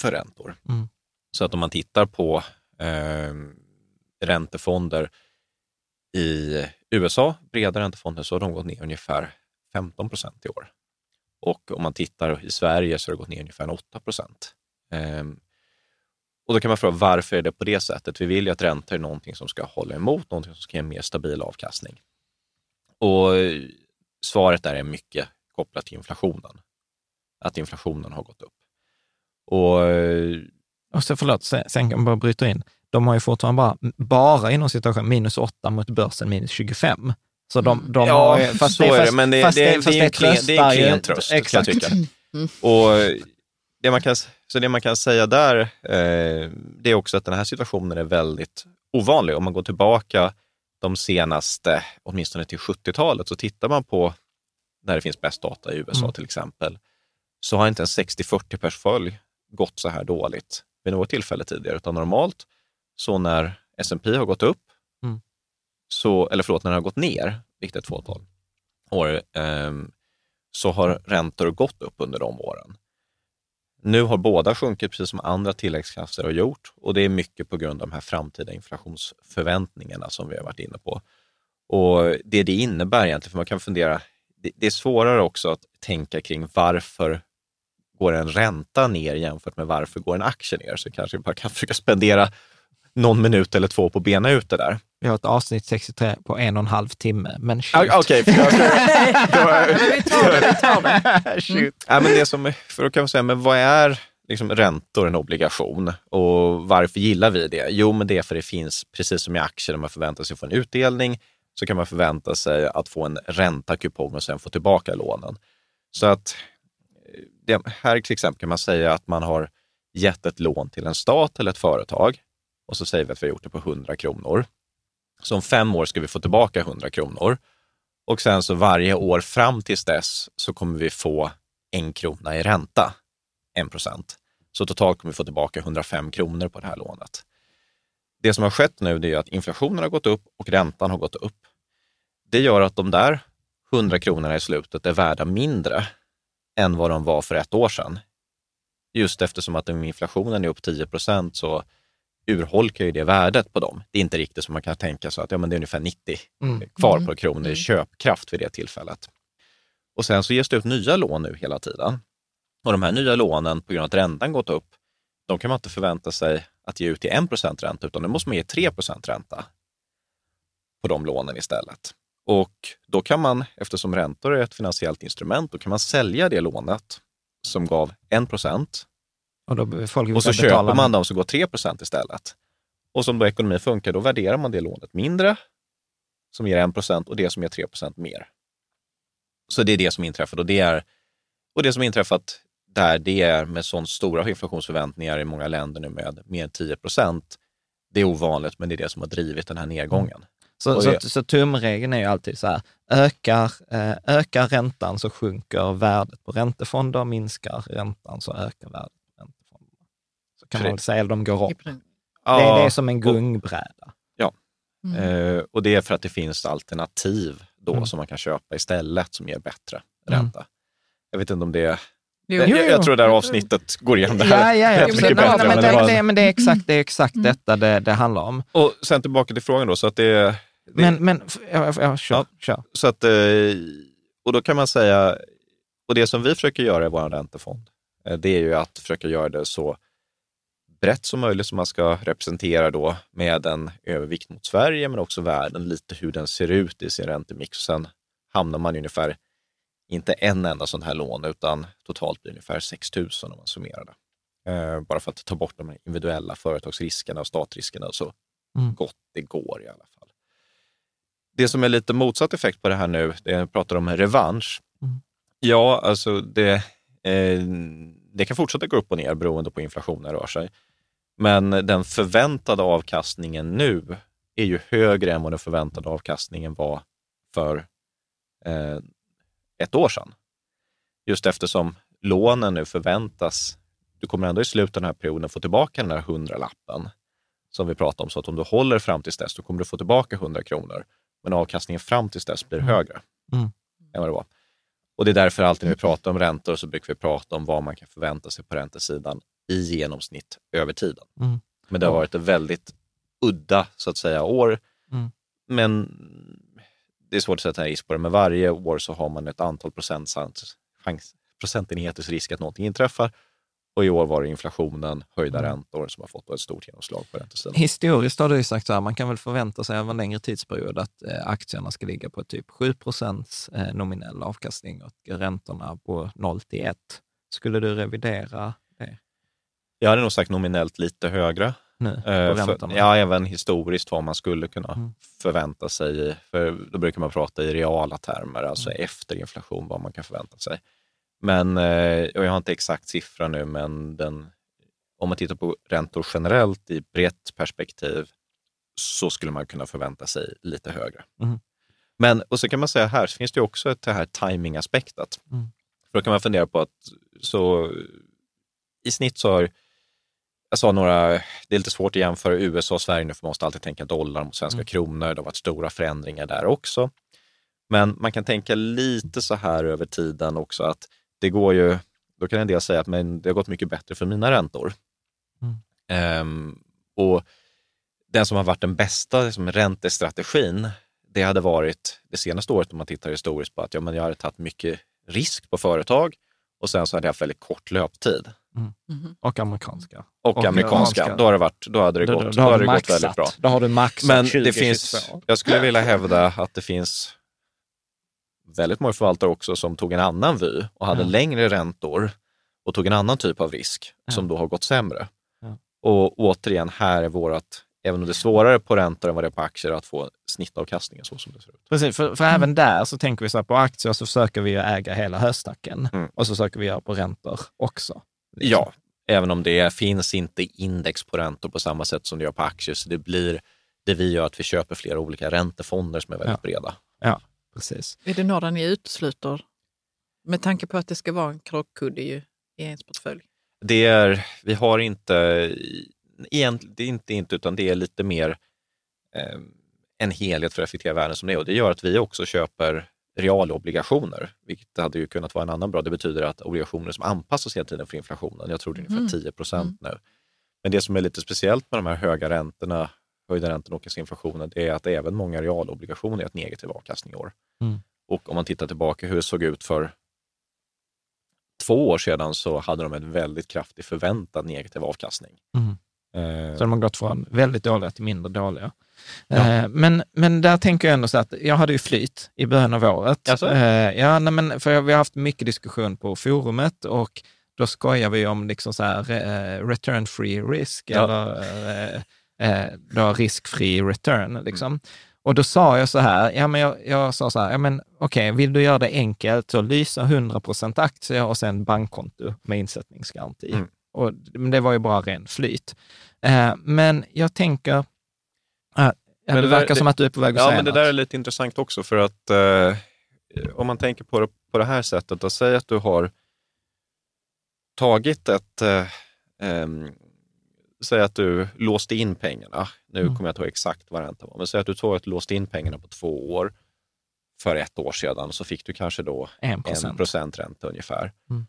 för räntor. Mm. Så att om man tittar på eh, räntefonder i USA, breda räntefonder, så har de gått ner ungefär 15 procent i år. Och om man tittar i Sverige så har det gått ner ungefär 8 procent. Ehm, och då kan man fråga varför är det på det sättet? Vi vill ju att räntor är någonting som ska hålla emot, någonting som ska ge en mer stabil avkastning. Och svaret där är mycket kopplat till inflationen. Att inflationen har gått upp. Och, eh, och så, förlåt, sen, sen kan man bara bryta in. De har ju fortfarande bara, bara inom situation minus 8 mot börsen minus 25. Så de, de ja, har, fast så det, är det, men det, fast det, det, fast det, det är en klen tröst, exakt. kan jag tycka. Mm. Och det man kan, så det man kan säga där, eh, det är också att den här situationen är väldigt ovanlig. Om man går tillbaka de senaste, åtminstone till 70-talet, så tittar man på när det finns bäst data i USA mm. till exempel, så har inte en 60-40 portfölj gått så här dåligt vid något tillfälle tidigare, utan normalt så när S&P har gått upp, mm. så, eller förlåt, när den har gått ner, vilket är ett fåtal år, eh, så har räntor gått upp under de åren. Nu har båda sjunkit precis som andra tilläggsklasser har gjort och det är mycket på grund av de här framtida inflationsförväntningarna som vi har varit inne på. Och Det det innebär egentligen, för man kan fundera, det, det är svårare också att tänka kring varför går en ränta ner jämfört med varför går en aktie ner? Så kanske bara kan försöka spendera någon minut eller två på att bena ut det där. Vi har ett avsnitt 63 på en och en halv timme, men shoot. Okej, okay, vi tar det. Vi tar det. Mm. Ja, men det som, för då kan man säga, men vad är liksom räntor en obligation och varför gillar vi det? Jo, men det är för det finns, precis som i aktier, när man förväntar sig få en utdelning, så kan man förvänta sig att få en räntakupong och sen få tillbaka lånen. Så att det, här till exempel kan man säga att man har gett ett lån till en stat eller ett företag och så säger vi att vi har gjort det på 100 kronor. Så om fem år ska vi få tillbaka 100 kronor och sen så varje år fram tills dess så kommer vi få en krona i ränta, en procent. Så totalt kommer vi få tillbaka 105 kronor på det här lånet. Det som har skett nu är att inflationen har gått upp och räntan har gått upp. Det gör att de där 100 kronorna i slutet är värda mindre än vad de var för ett år sedan. Just eftersom att om inflationen är upp 10 procent så urholkar ju det värdet på dem. Det är inte riktigt som man kan tänka sig att ja, men det är ungefär 90 mm. kvar på kronor i mm. köpkraft vid det tillfället. Och sen så ges det ut nya lån nu hela tiden. Och de här nya lånen, på grund av att räntan gått upp, de kan man inte förvänta sig att ge ut till 1% ränta, utan nu måste man ge 3% ränta på de lånen istället. Och då kan man, eftersom räntor är ett finansiellt instrument, då kan man sälja det lånet som gav 1 och, då folk och så köper man dem som går 3% istället. Och som då ekonomin funkar, då värderar man det lånet mindre, som ger 1 och det som ger 3% mer. Så det är det som inträffat och det, är, och det som inträffat där det är med så stora inflationsförväntningar i många länder nu med mer än 10% det är ovanligt, men det är det som har drivit den här nedgången. Så, så, så, tumregeln är ju alltid så här, ökar, eh, ökar räntan så sjunker värdet på räntefonder, minskar räntan så ökar värdet. Så kan man säga, eller de går upp. Ja, det, det är som en gungbräda. Ja, mm. eh, och det är för att det finns alternativ då mm. som man kan köpa istället som ger bättre mm. ränta. Mm. Jag vet inte om det är Jo, jag, jag, tror det här avsnittet går igenom det här. Ja, ja, ja. mycket bättre. Men, det, det, men det är exakt, det är exakt mm. detta det, det handlar om. Och sen tillbaka till frågan då, så att det, men, men ja, ja, kör, ja, kör. Så att, eh, och då kan man säga, och det som vi försöker göra i vår räntefond, eh, det är ju att försöka göra det så brett som möjligt som man ska representera då med en övervikt mot Sverige, men också världen, lite hur den ser ut i sin räntemix. Sen hamnar man ungefär, inte en enda sån här lån, utan totalt blir ungefär 6 000 om man summerar det. Eh, bara för att ta bort de individuella företagsriskerna och statriskerna så mm. gott det går i alla fall. Det som är lite motsatt effekt på det här nu, det jag pratar om revansch. Mm. Ja, alltså det, eh, det kan fortsätta gå upp och ner beroende på hur inflationen rör sig. Men den förväntade avkastningen nu är ju högre än vad den förväntade avkastningen var för eh, ett år sedan. Just eftersom lånen nu förväntas, du kommer ändå i slutet av den här perioden få tillbaka den här hundralappen som vi pratade om. Så att om du håller fram tills dess, då kommer du få tillbaka 100 kronor men avkastningen fram tills dess blir mm. högre mm. än vad det var. Och det är därför alltid när vi pratar om räntor så brukar vi prata om vad man kan förvänta sig på räntesidan i genomsnitt över tiden. Mm. Men det har varit ett väldigt udda så att säga år. Mm. Men det är svårt att sätta en risk på det, men varje år så har man ett antal procentenheters risk att någonting inträffar. Och i år var det inflationen, höjda mm. räntor som har fått ett stort genomslag på räntesidan. Historiskt har du sagt så här, man kan väl förvänta sig över en längre tidsperiod att eh, aktierna ska ligga på typ 7 procents eh, nominell avkastning och räntorna på 0 till 1. Skulle du revidera? Jag hade nog sagt nominellt lite högre. Nu, eh, för, ja, även historiskt vad man skulle kunna mm. förvänta sig. För då brukar man prata i reala termer, alltså mm. efter inflation, vad man kan förvänta sig. Men, eh, och jag har inte exakt siffra nu, men den, om man tittar på räntor generellt i brett perspektiv så skulle man kunna förvänta sig lite högre. Mm. Men, och så kan man säga här, så finns det också ett, det här timingaspektet. Mm. För då kan man fundera på att så, i snitt så har jag sa några, det är lite svårt att jämföra USA och Sverige nu, för man måste alltid tänka dollar mot svenska mm. kronor. Det har varit stora förändringar där också. Men man kan tänka lite så här över tiden också att det går ju, då kan en del säga att men det har gått mycket bättre för mina räntor. Mm. Um, och den som har varit den bästa liksom, räntestrategin, det hade varit det senaste året om man tittar historiskt på att ja, men jag hade tagit mycket risk på företag och sen så hade jag haft väldigt kort löptid. Mm. Mm. Och amerikanska. Och, och amerikanska. amerikanska. Då, har det varit, då hade det gått, då, då, då hade det gått väldigt bra. Då har du maxat Men 20, det finns, jag skulle vilja hävda att det finns väldigt många förvaltare också som tog en annan vy och hade ja. längre räntor och tog en annan typ av risk ja. som då har gått sämre. Ja. Och återigen, här är vårt, även om det är svårare på räntor än vad det är på aktier, att få snittavkastningen så som det ser ut. Precis, för, för mm. även där så tänker vi så här, på aktier så försöker vi äga hela höstacken mm. och så försöker vi göra på räntor också. Liksom. Ja, även om det finns inte index på räntor på samma sätt som det gör på aktier, så det blir det vi gör att vi köper flera olika räntefonder som är väldigt breda. Ja, precis. Är det några ni utesluter? Med tanke på att det ska vara en krockkudde i ens portfölj. Det är, vi har inte, egentligen, det är inte, inte utan det är lite mer eh, en helhet för effektiva värden som det är. Och det gör att vi också köper realobligationer, vilket hade ju kunnat vara en annan bra. Det betyder att obligationer som anpassas hela tiden för inflationen, jag tror det är ungefär 10 mm. procent mm. nu. Men det som är lite speciellt med de här höga räntorna höjda räntorna och inflationen, det är att även många realobligationer är ett negativ avkastning i år. Mm. Och om man tittar tillbaka hur det såg ut för två år sedan så hade de en väldigt kraftig förväntad negativ avkastning. Mm. Eh, så de har gått från väldigt dåliga till mindre dåliga. Ja. Eh, men, men där tänker jag ändå så att jag hade ju flyt i början av året. Alltså? ja, nej, men för vi har haft mycket diskussion på forumet och då skojar vi om liksom så här, return free risk ja. eller eh, då riskfri return. Mm. Liksom. Mm. Och då sa jag så här, ja men jag, jag sa så här, ja men okej, okay, vill du göra det enkelt så lysa 100% aktier och sen bankkonto med insättningsgaranti. Mm. Och, men det var ju bara ren flyt. Eh, men jag tänker, men det, verkar det, som att du är på väg att ja, säga men Det något. där är lite intressant också för att eh, om man tänker på det på det här sättet, då säg att du har tagit ett eh, säg att du låste in pengarna. Nu mm. kommer jag inte ihåg exakt vad räntan var, men säg att du tog ett låst in pengarna på två år för ett år sedan så fick du kanske då 1 procent ränta ungefär. Mm.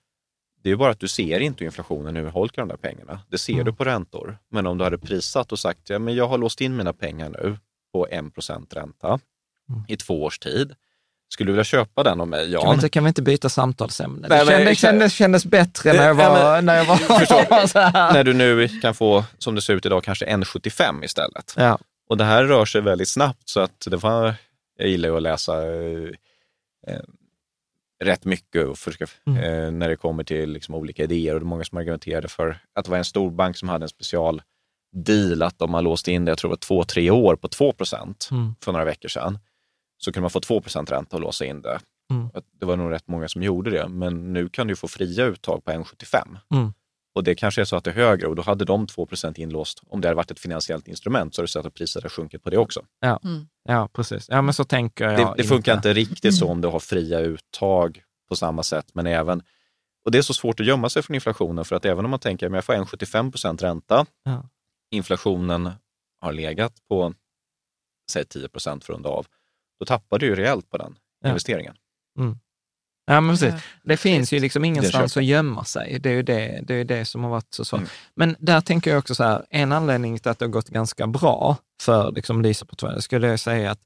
Det är bara att du ser inte hur inflationen urholkar de där pengarna. Det ser mm. du på räntor. Men om du hade prissatt och sagt ja, men jag har låst in mina pengar nu på 1 procent ränta mm. i två års tid skulle du vilja köpa den av mig, Jan? Kan vi inte, kan vi inte byta samtalsämne? Nej, det kändes, kändes, kändes bättre när jag var, när jag var förstår, När du nu kan få, som det ser ut idag, kanske 1,75 istället. Ja. Och det här rör sig väldigt snabbt så att det var, jag gillar ju att läsa eh, eh, rätt mycket och försöka, mm. eh, när det kommer till liksom, olika idéer. Och det är många som argumenterade för att det var en stor bank som hade en special deal att om man låste in det, jag tror det var två, tre år på 2 procent mm. för några veckor sedan så kunde man få 2% ränta och låsa in det. Mm. Det var nog rätt många som gjorde det, men nu kan du få fria uttag på 1,75. Mm. Och det kanske är så att det är högre och då hade de 2% inlåst. Om det hade varit ett finansiellt instrument så hade du sett att priset hade sjunkit på det också. Ja, mm. ja precis. Ja, men så tänker jag. Det, det funkar inte riktigt så om du har fria uttag på samma sätt, men även och det är så svårt att gömma sig från inflationen för att även om man tänker att jag får 1,75 ränta, ja. inflationen har legat på säg 10 procent för att runda av, då tappar du ju rejält på den ja. investeringen. Mm. Ja, men precis. Det finns ju liksom ingenstans att gömma sig. Det är ju det, det, är det som har varit så svårt. Mm. Men där tänker jag också så här, en anledning till att det har gått ganska bra för liksom Lisa-portföljen skulle jag säga att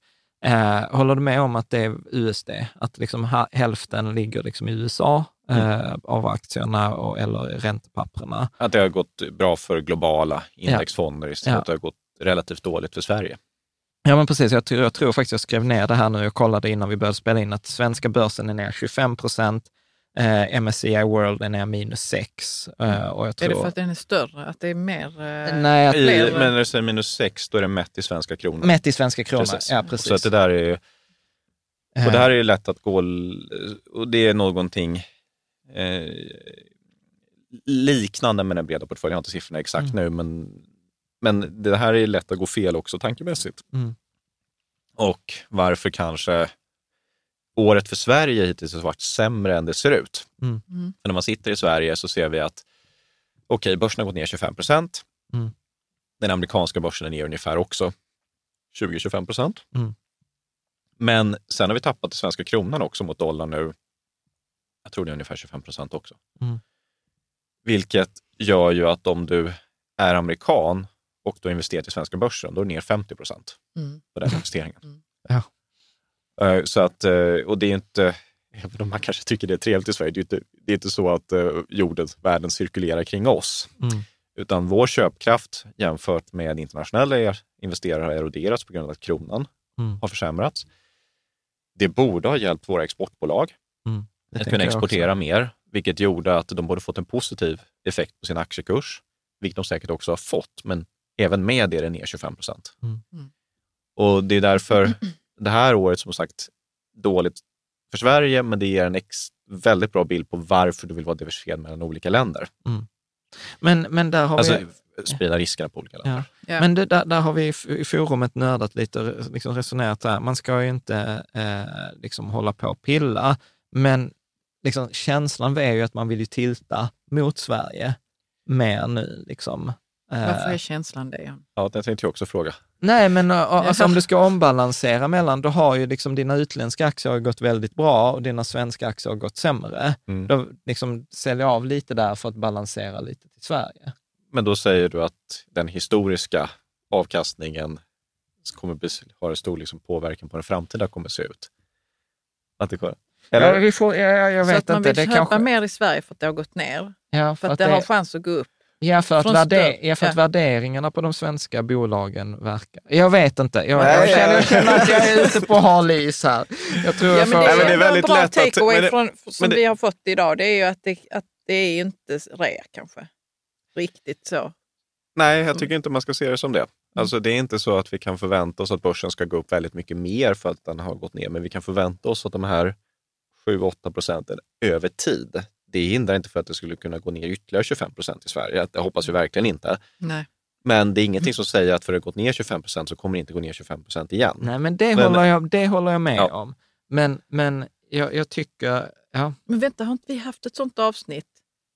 Eh, håller du med om att det är USD, att liksom hälften ligger liksom i USA eh, mm. av aktierna och, eller räntepapperna? Att det har gått bra för globala indexfonder ja. istället ja. det har gått relativt dåligt för Sverige. Ja, men precis. Jag tror, jag tror faktiskt jag skrev ner det här nu och kollade innan vi började spela in att svenska börsen är ner 25 procent, Eh, MSCI World är ner minus 6. Eh, och jag tror... Är det för att den är större? Att det är mer... Eh, Nej, att... I, men när du säger minus 6, då är det mätt i svenska kronor? Mätt i svenska kronor, precis. ja precis. Så att det där är och det här är ju lätt att gå... Och det är någonting eh, liknande med den breda portföljen. Jag har inte siffrorna exakt mm. nu, men, men det här är lätt att gå fel också tankemässigt. Mm. Och varför kanske året för Sverige hittills har varit sämre än det ser ut. Mm. Mm. När man sitter i Sverige så ser vi att okej, okay, börsen har gått ner 25 procent. Mm. Den amerikanska börsen är ner ungefär också 20-25 procent. Mm. Men sen har vi tappat den svenska kronan också mot dollarn nu. Jag tror det är ungefär 25 procent också. Mm. Vilket gör ju att om du är amerikan och du har investerat i svenska börsen, då är det ner 50 procent mm. på den investeringen. Ja. Eh, så att, eh, och det är inte, även om man kanske tycker det är trevligt i Sverige, det är inte, det är inte så att eh, jorden, världen cirkulerar kring oss. Mm. Utan vår köpkraft jämfört med internationella investerare har eroderats på grund av att kronan mm. har försämrats. Det borde ha hjälpt våra exportbolag mm. att kunna exportera mer, vilket gjorde att de borde fått en positiv effekt på sin aktiekurs, vilket de säkert också har fått, men även med det är det ner 25 procent. Mm. mm. Och det är därför det här året som sagt dåligt för Sverige, men det ger en ex, väldigt bra bild på varför du vill vara diversifierad mellan olika länder. Mm. Men, men där har alltså, vi... sprida riskerna på olika länder. Ja. Ja. Men det, där, där har vi i forumet nördat lite, liksom resonerat här. Man ska ju inte eh, liksom hålla på och pilla, men liksom, känslan är ju att man vill ju tilta mot Sverige mer nu. Liksom. Varför är känslan det? Ja, det tänkte jag också fråga. Nej, men alltså, om du ska ombalansera mellan, då har ju liksom dina utländska aktier gått väldigt bra och dina svenska aktier har gått sämre. Mm. Då liksom säljer av lite där för att balansera lite till Sverige. Men då säger du att den historiska avkastningen kommer ha en stor liksom påverkan på den framtida kommer se ut? Att det går. Eller? Ja, vi får, ja, jag vet så att man vill köpa kanske... mer i Sverige för att det har gått ner? Ja, för, för att, det, det har chans att gå upp? Ja, för, att, värder, ja, för att ja. värderingarna på de svenska bolagen verkar... Jag vet inte. Jag, Nej, jag, känner, jag känner att jag är ute på hal is här. Jag tror ja, jag får... men det, är, det är väldigt bra lätt takeaway att, från, som det, vi har fått idag. Det är ju att det, att det är inte rea kanske. Riktigt så. Nej, jag tycker inte man ska se det som det. Alltså, det är inte så att vi kan förvänta oss att börsen ska gå upp väldigt mycket mer för att den har gått ner, men vi kan förvänta oss att de här 7-8 procenten över tid det hindrar inte för att det skulle kunna gå ner ytterligare 25 procent i Sverige. Det hoppas vi verkligen inte. Nej. Men det är ingenting som säger att för att det gått ner 25 procent så kommer det inte gå ner 25 procent igen. Nej, men det, men, håller, jag, det håller jag med ja. om. Men, men jag, jag, tycker... Ja. Men vänta, har inte vi haft ett sånt avsnitt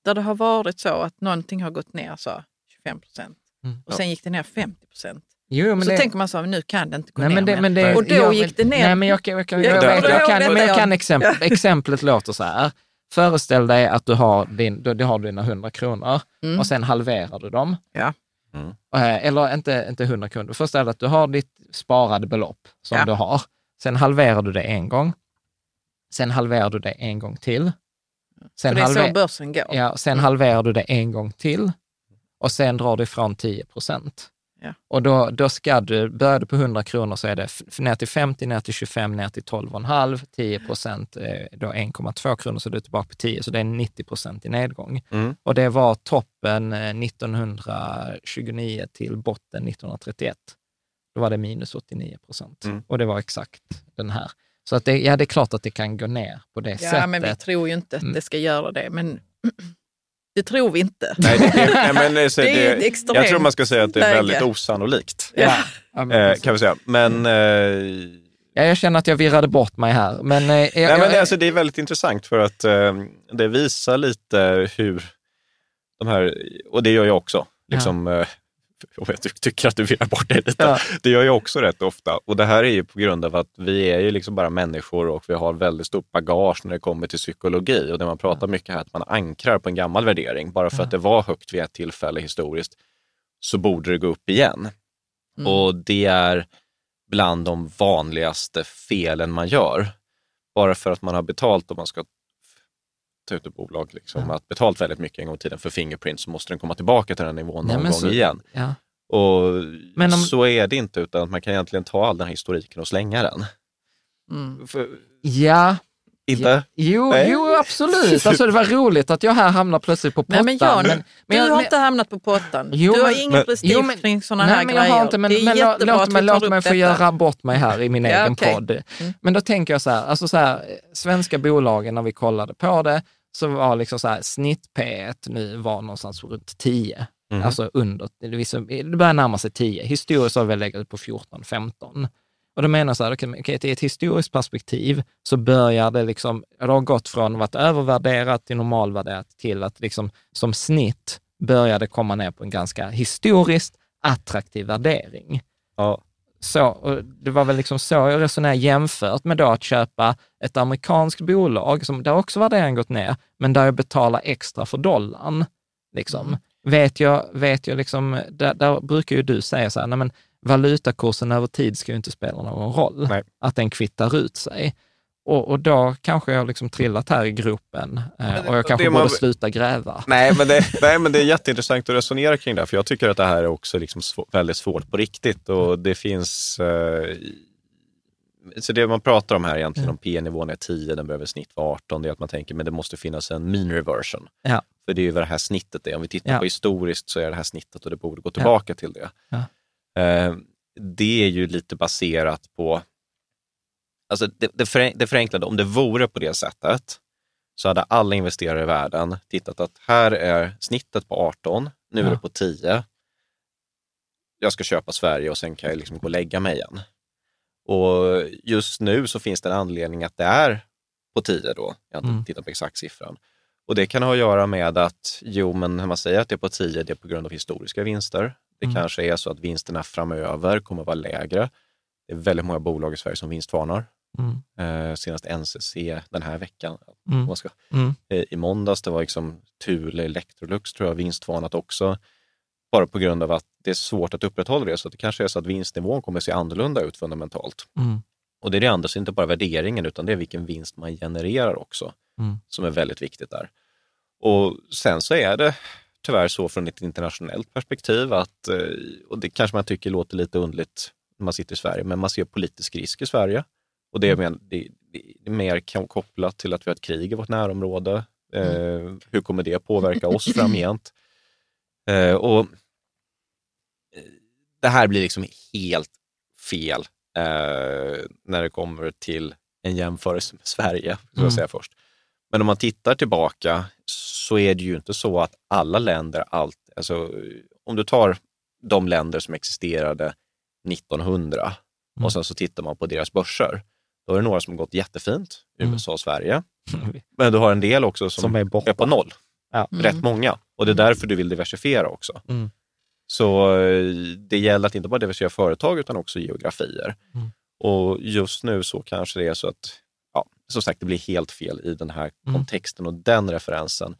där det har varit så att någonting har gått ner så 25 procent mm. och sen ja. gick det ner 50 procent? Jo, så det... tänker man så nu kan det inte gå nej, ner men det, men det, Och då jag, gick det ner. Nej, men jag, jag, jag, jag, vet, jag kan, men jag kan exempel, exemplet låter så här. Föreställ dig att du har, din, du, har dina 100 kronor mm. och sen halverar du dem. Ja. Mm. Eh, eller inte, inte 100 kronor. Föreställ dig att du har ditt sparade belopp som ja. du har. Sen halverar du det en gång. Sen halverar du det en gång till. Sen För det är så börsen går. Ja, sen mm. halverar du det en gång till och sen drar du ifrån 10 procent. Ja. Och då, då ska du, börjar du på 100 kronor så är det ner till 50, ner till 25, ner till 12,5, 10 procent, då 1,2 kronor så du är tillbaka på 10, så det är 90 procent i nedgång. Mm. Och det var toppen 1929 eh, till botten 1931. Då var det minus 89 procent. Mm. Och det var exakt den här. Så att det, ja, det är klart att det kan gå ner på det ja, sättet. Ja, men vi tror ju inte att mm. det ska göra det. Men det tror vi inte. Nej, det, det, nej, men, det, det är extremt Jag tror man ska säga att det är väldigt osannolikt. Ja. eh, kan vi säga. Men... Eh, ja, jag känner att jag virrade bort mig här. Men, eh, nej, jag, men alltså, det är väldigt intressant för att eh, det visar lite hur de här, och det gör jag också, liksom, ja. Eh, jag tycker att du virrar bort dig lite. Ja. Det gör jag också rätt ofta. Och det här är ju på grund av att vi är ju liksom bara människor och vi har väldigt stort bagage när det kommer till psykologi. Och det man pratar mycket här, att man ankrar på en gammal värdering. Bara för ja. att det var högt vid ett tillfälle historiskt så borde det gå upp igen. Mm. Och det är bland de vanligaste felen man gör. Bara för att man har betalt om man ska ta ut ett bolag, liksom, ja. att betalt väldigt mycket en gång i tiden för Fingerprint så måste den komma tillbaka till den nivån någon Nej, gång så, igen. Ja. Och om, så är det inte, utan man kan egentligen ta all den här historiken och slänga den. Mm. För, ja, inte? Ja, jo, jo, absolut. Alltså, det var roligt att jag här hamnar plötsligt på pottan. Nej, men Jan, men, men, du har men, inte hamnat på pottan. Jo, du har ingen prestige kring sådana här men jag grejer. Har inte, men, men låt, mig, låt mig få göra bort mig här i min ja, egen okay. podd. Mm. Men då tänker jag så här, alltså så här, svenska bolagen när vi kollade på det, så var liksom så här, snitt P1 nu var någonstans runt 10. Mm. Alltså under, det börjar närma sig 10. Historiskt har vi legat på 14, 15. Och då menar så här, okay, i ett historiskt perspektiv så börjar det liksom, det har gått från att vara övervärderat till normalvärderat till att liksom som snitt började komma ner på en ganska historiskt attraktiv värdering. Ja. Så, och det var väl liksom så jag resonerade jämfört med då att köpa ett amerikanskt bolag, som, där också värderingen gått ner, men där jag betalar extra för dollarn. Liksom. Mm. Vet jag, vet jag liksom, där, där brukar ju du säga så här, nej men valutakursen över tid ska ju inte spela någon roll, Nej. att den kvittar ut sig. Och, och då kanske jag liksom trillat här i gropen eh, och jag kanske borde man... sluta gräva. Nej men, det, nej, men det är jätteintressant att resonera kring det, för jag tycker att det här är också liksom svår, väldigt svårt på riktigt och det finns eh, så det man pratar om här egentligen, om P-nivån är 10, den behöver snitt vara 18, det är att man tänker men det måste finnas en mean reversion. Ja. För det är ju vad det här snittet är. Om vi tittar ja. på historiskt så är det här snittet och det borde gå tillbaka ja. till det. Eh, det är ju lite baserat på, alltså det, det, förenklade, om det vore på det sättet så hade alla investerare i världen tittat att här är snittet på 18, nu ja. är det på 10. Jag ska köpa Sverige och sen kan jag liksom gå och lägga mig igen. Och just nu så finns det en anledning att det är på 10 då. Jag har inte mm. tittat på exakt siffran. Och det kan ha att göra med att, jo men när man säger att det är på 10, det är på grund av historiska vinster. Det mm. kanske är så att vinsterna framöver kommer att vara lägre. Det är väldigt många bolag i Sverige som vinstvarnar. Mm. Eh, senast NCC den här veckan. Mm. Ska, mm. eh, I måndags, det var liksom Thule Electrolux tror jag vinstvarnat också. Bara på grund av att det är svårt att upprätthålla det. Så det kanske är så att vinstnivån kommer att se annorlunda ut fundamentalt. Mm. Och det är det andra, så inte bara värderingen, utan det är vilken vinst man genererar också, mm. som är väldigt viktigt där. Och sen så är det tyvärr så från ett internationellt perspektiv att, eh, och det kanske man tycker låter lite underligt när man sitter i Sverige, men man ser politisk risk i Sverige. Och det är, mm. det, är mer kopplat till att vi har ett krig i vårt närområde. Eh, mm. hur kommer det påverka oss framgent? Eh, och eh, det här blir liksom helt fel eh, när det kommer till en jämförelse med Sverige, ska jag mm. säga först. Men om man tittar tillbaka så är det ju inte så att alla länder, allt, alltså, om du tar de länder som existerade 1900 mm. och sen så tittar man på deras börser, då är det några som har gått jättefint, mm. USA och Sverige. Men du har en del också som, som är, är, på noll. Ja. Mm. Rätt många. Och det är därför du vill diversifiera också. Mm. Så eh, det gäller att inte bara diversifiera företag utan också geografier. Mm. Och just nu så kanske det är så att som sagt, det blir helt fel i den här mm. kontexten och den referensen.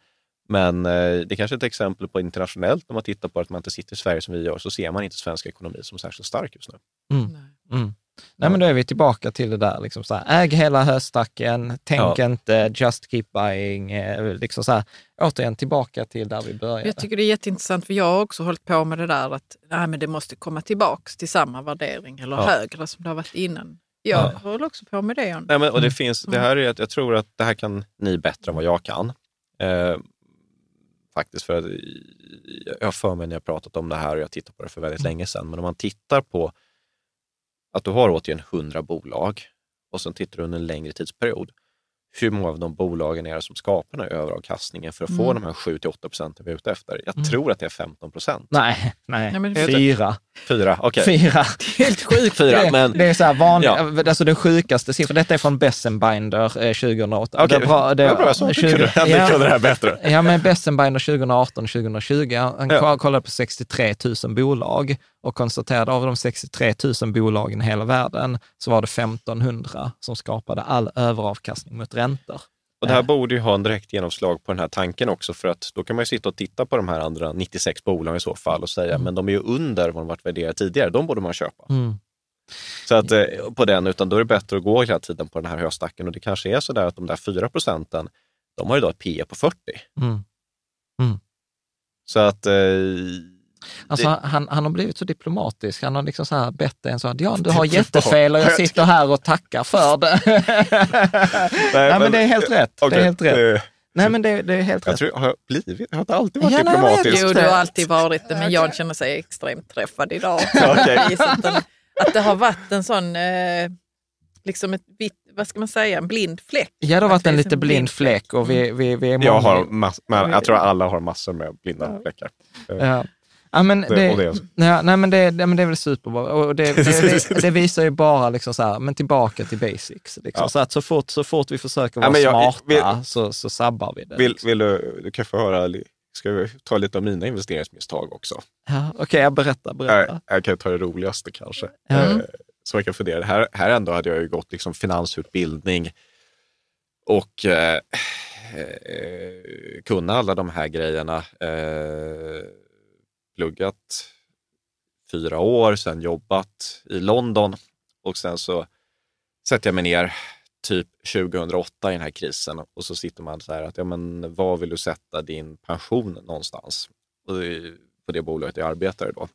Men eh, det är kanske är ett exempel på internationellt, när man tittar på att man inte sitter i Sverige som vi gör, så ser man inte svensk ekonomi som särskilt stark just nu. Mm. Mm. Nej, men då är vi tillbaka till det där, liksom så här, äg hela höstacken, tänk ja. inte just keep buying, eh, liksom så här, återigen tillbaka till där vi började. Jag tycker det är jätteintressant, för jag har också hållit på med det där att nej, men det måste komma tillbaka till samma värdering eller ja. högre som det har varit innan. Jag ja. håller också på med det. Nej, men, och det mm. finns, det här är att jag tror att det här kan ni bättre än vad jag kan. Eh, faktiskt, för att jag har för mig när jag pratat om det här och jag tittat på det för väldigt mm. länge sedan. Men om man tittar på att du har återigen 100 bolag och sen tittar du under en längre tidsperiod. Hur många av de bolagen är det som skapar den här överavkastningen för att mm. få de här 7-8 procenten vi är ute efter? Jag mm. tror att det är 15 procent. Nej, nej. nej fyra. Fyra, okej. Okay. Fyra. Helt sjukt. Fyra, det, men, det är så här vanligt, ja. alltså den sjukaste siffran, detta är från Bessenbinder eh, 2008. Okej, okay. det, det, var bra. Så 20, kunde, ja, kunde det här bättre. Ja, men Bessenbinder 2018 2020, han ja. kollade på 63 000 bolag och konstaterade av de 63 000 bolagen i hela världen så var det 1500 som skapade all överavkastning mot räntor. Och det här borde ju ha en direkt genomslag på den här tanken också för att då kan man ju sitta och titta på de här andra 96 bolagen i så fall och säga mm. men de är ju under vad de varit värderade tidigare, de borde man köpa. Mm. Så att eh, på den, utan då är det bättre att gå hela tiden på den här höstacken och det kanske är så där att de där 4 procenten, de har ju då ett P på 40. Mm. Mm. Så att eh, Alltså, det... han, han har blivit så diplomatisk. Han har liksom så här bett en så att ja, du har jättefel och jag sitter här och tackar för det. Nej, men, men, det är helt rätt. Okay. Det är helt rätt. Nej, men det, det är helt jag rätt. Tror, har jag blivit? Jag har inte alltid varit ja, diplomatisk. Jo, du har alltid varit det, men Jan känner sig extremt träffad idag. okay. att det har varit en sån, eh, liksom ett vitt, vad ska man säga, en blind fläck. Ja, det har varit en lite blind fläck och vi, vi, vi är många. Jag, har mass, men jag tror alla har massor med blinda fläckar. Ja. Ja, men det, det, det ja, nej, men det, ja, men det är väl superbra. Och det, det, det, visar ju bara liksom så här, men tillbaka till basics. Liksom. Ja. Så att så fort, så fort vi försöker vara ja, jag, smarta vill, så, så sabbar vi det. Vill, liksom. vill du, du kan få höra, ska vi ta lite av mina investeringsmisstag också? Ja, Okej, okay, jag berättar. Jag, jag kan ta det roligaste kanske. Ja. Eh, så jag kan fundera. Här, här ändå hade jag ju gått liksom finansutbildning och eh, eh, kunna alla de här grejerna. Eh, pluggat fyra år, sen jobbat i London och sen så sätter jag mig ner typ 2008 i den här krisen och så sitter man så här att ja, men var vill du sätta din pension någonstans? Och på det bolaget jag arbetade då.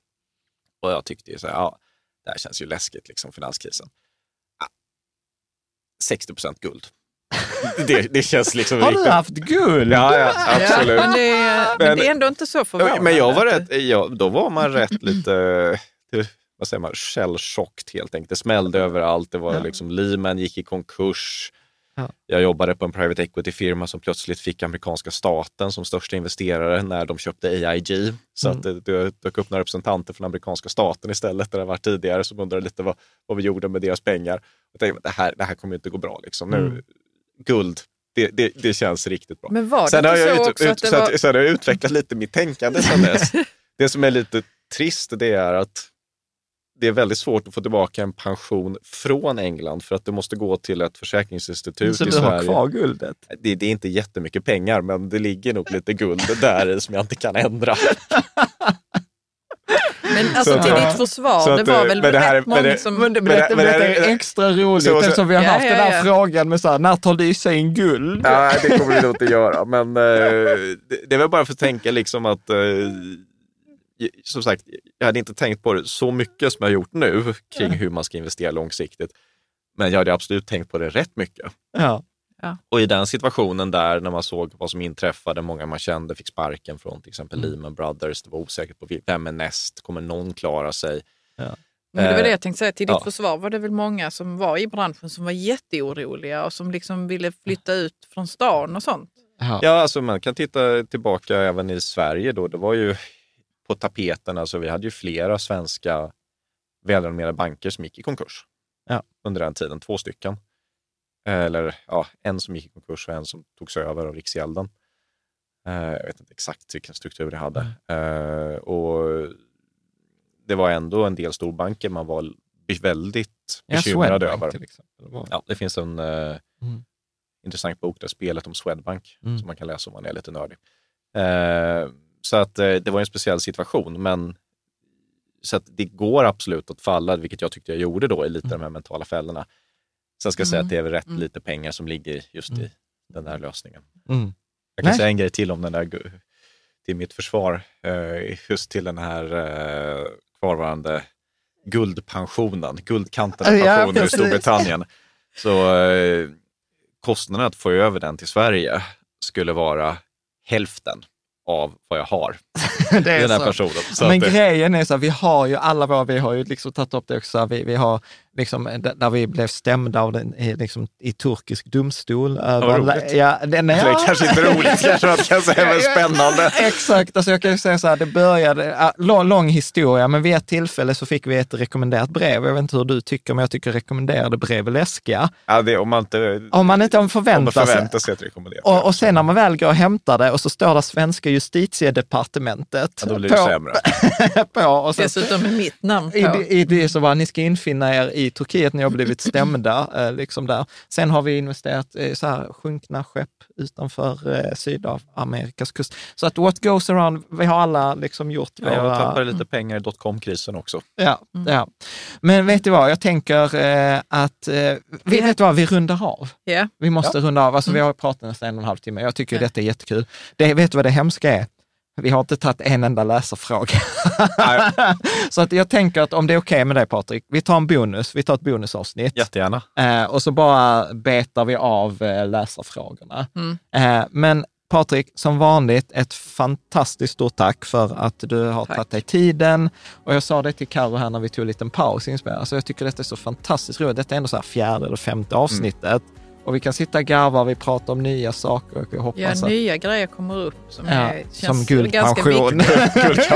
Och jag tyckte så här, ja, det här känns ju läskigt, liksom finanskrisen. Ja, 60 procent guld det, det känns liksom... Har du haft guld? Ja, ja absolut. Ja, men, det, men, det är ändå inte så förvånande. Men jag var rätt, ja, då var man rätt lite, vad säger man, källchockt helt enkelt. Det smällde överallt. Det var ja. liksom, Lehman gick i konkurs. Ja. Jag jobbade på en private equity-firma som plötsligt fick amerikanska staten som största investerare när de köpte AIG. Så mm. att det, det dök upp några representanter från amerikanska staten istället, där det var tidigare, som undrade lite vad, vad vi gjorde med deras pengar. Jag tänkte, det här, det här kommer inte gå bra. Liksom. Nu, mm guld, det, det, det, känns riktigt bra. Men var det sen har jag så ut, ut, var... sen har jag utvecklat lite mitt tänkande sen dess. det som är lite trist det är att det är väldigt svårt att få tillbaka en pension från England för att du måste gå till ett försäkringsinstitut så i Sverige. Så du har kvar guldet? Det, det, är inte jättemycket pengar, men det ligger nog lite guld där som jag inte kan ändra. Men alltså så, till ditt försvar, att, det var väl det här, rätt många som... Men det, men det, men det, är extra roligt så, eftersom vi har haft ja, den här ja. frågan med så här, när tar du i sig en guld? Nej, det kommer vi nog inte göra. Men eh, det, det är väl bara för att tänka liksom att eh, som sagt, jag hade inte tänkt på det så mycket som jag har gjort nu kring hur man ska investera långsiktigt. Men jag hade absolut tänkt på det rätt mycket. Ja. Ja. Och i den situationen där, när man såg vad som inträffade, många man kände fick sparken från till exempel mm. Lehman Brothers, det var osäkert på vem är näst, kommer någon klara sig? Ja. Men det var det eh, jag tänkte säga, till ditt ja. försvar var det väl många som var i branschen som var jätteoroliga och som liksom ville flytta ut från stan och sånt? Ja, ja alltså man kan titta tillbaka även i Sverige då. Det var ju på tapeten, alltså vi hade ju flera svenska välrenommerade banker som gick i konkurs ja. under den tiden, två stycken. Eller ja, en som gick i konkurs och en som togs över av Riksgälden. Eh, jag vet inte exakt vilken struktur det hade. Mm. och det var ändå en del storbanker man var väldigt bekymrad ja, över. Till exempel. Ja, det finns en mm. intressant bok, där spelet om Swedbank, mm. som man kan läsa om man är lite nördig. Så att det var en speciell situation, men så att det går absolut att falla, vilket jag tyckte jag gjorde då i lite mm. de här mentala fällorna. Sen ska jag säga att det är rätt mm. lite pengar som ligger just i den där lösningen. Mm. Jag kan Nej. säga en grej till om den där, till mitt försvar, eh, just till den här eh, kvarvarande guldpensionen, guldkantade pensionen ja, i Storbritannien. Så eh, kostnaden att få över den till Sverige skulle vara hälften av vad jag har det är den här så. personen. Så Men att, grejen är så här, vi har ju alla våra, vi har ju liksom tagit upp det också, vi, vi, har, liksom, där vi blev stämda av den, liksom, i turkisk domstol. Över, ja, den, ja. Det är kanske inte roligt, kanske man kan säga, men spännande. Exakt, alltså jag kan säga så här, det började, lång, lång historia, men vid ett tillfälle så fick vi ett rekommenderat brev. Jag vet inte hur du tycker, men jag tycker rekommenderade brev är läskiga. Ja, det, om man inte, om man inte om förväntar, om man förväntar sig att rekommendera. Och, och sen när man väl går och hämtar det och så står det svenska justitiedepartementet. Ja, då blir det på, sämre. på, och så, Dessutom med mitt namn på. I, i det så var ni ska infinna er i Turkiet, ni har blivit stämda. Eh, liksom där. Sen har vi investerat i så här, sjunkna skepp utanför eh, Sydamerikas kust. Så att what goes around, vi har alla liksom gjort ja, Jag tappade lite pengar i dotcom-krisen också. Ja, mm. ja. Men vet du vad, jag tänker eh, att vi, vet du vad, vi rundar av. Yeah. Vi måste ja. runda av. Alltså, mm. Vi har pratat nästan en och en halv timme. Jag tycker yeah. detta är jättekul. Det, vet du vad det hemska är? Vi har inte tagit en enda läsarfråga. så att jag tänker att om det är okej okay med dig Patrik, vi tar en bonus, vi tar ett bonusavsnitt. Jättegärna. Eh, och så bara betar vi av eh, läsarfrågorna. Mm. Eh, men Patrik, som vanligt, ett fantastiskt stort tack för att du har tack. tagit dig tiden. Och jag sa det till Karo här när vi tog en liten paus Alltså jag tycker detta är så fantastiskt roligt. Detta är ändå så här fjärde eller femte avsnittet. Mm. Och vi kan sitta och garva, vi pratar om nya saker. Och jag hoppas ja, att... nya grejer kommer upp som, ja, är, känns som guldpension.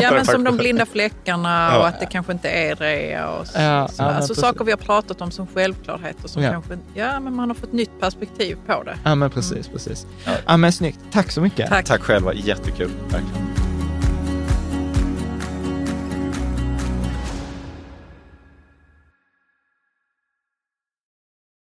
ja, men som de blinda fläckarna ja. och att det kanske inte är rea. Och så, ja, så. Ja, alltså saker vi har pratat om som självklarheter som ja. kanske, ja men man har fått nytt perspektiv på det. Ja men precis, mm. precis. Ja. men snyggt. Tack så mycket. Tack, Tack själva, jättekul. Verkligen.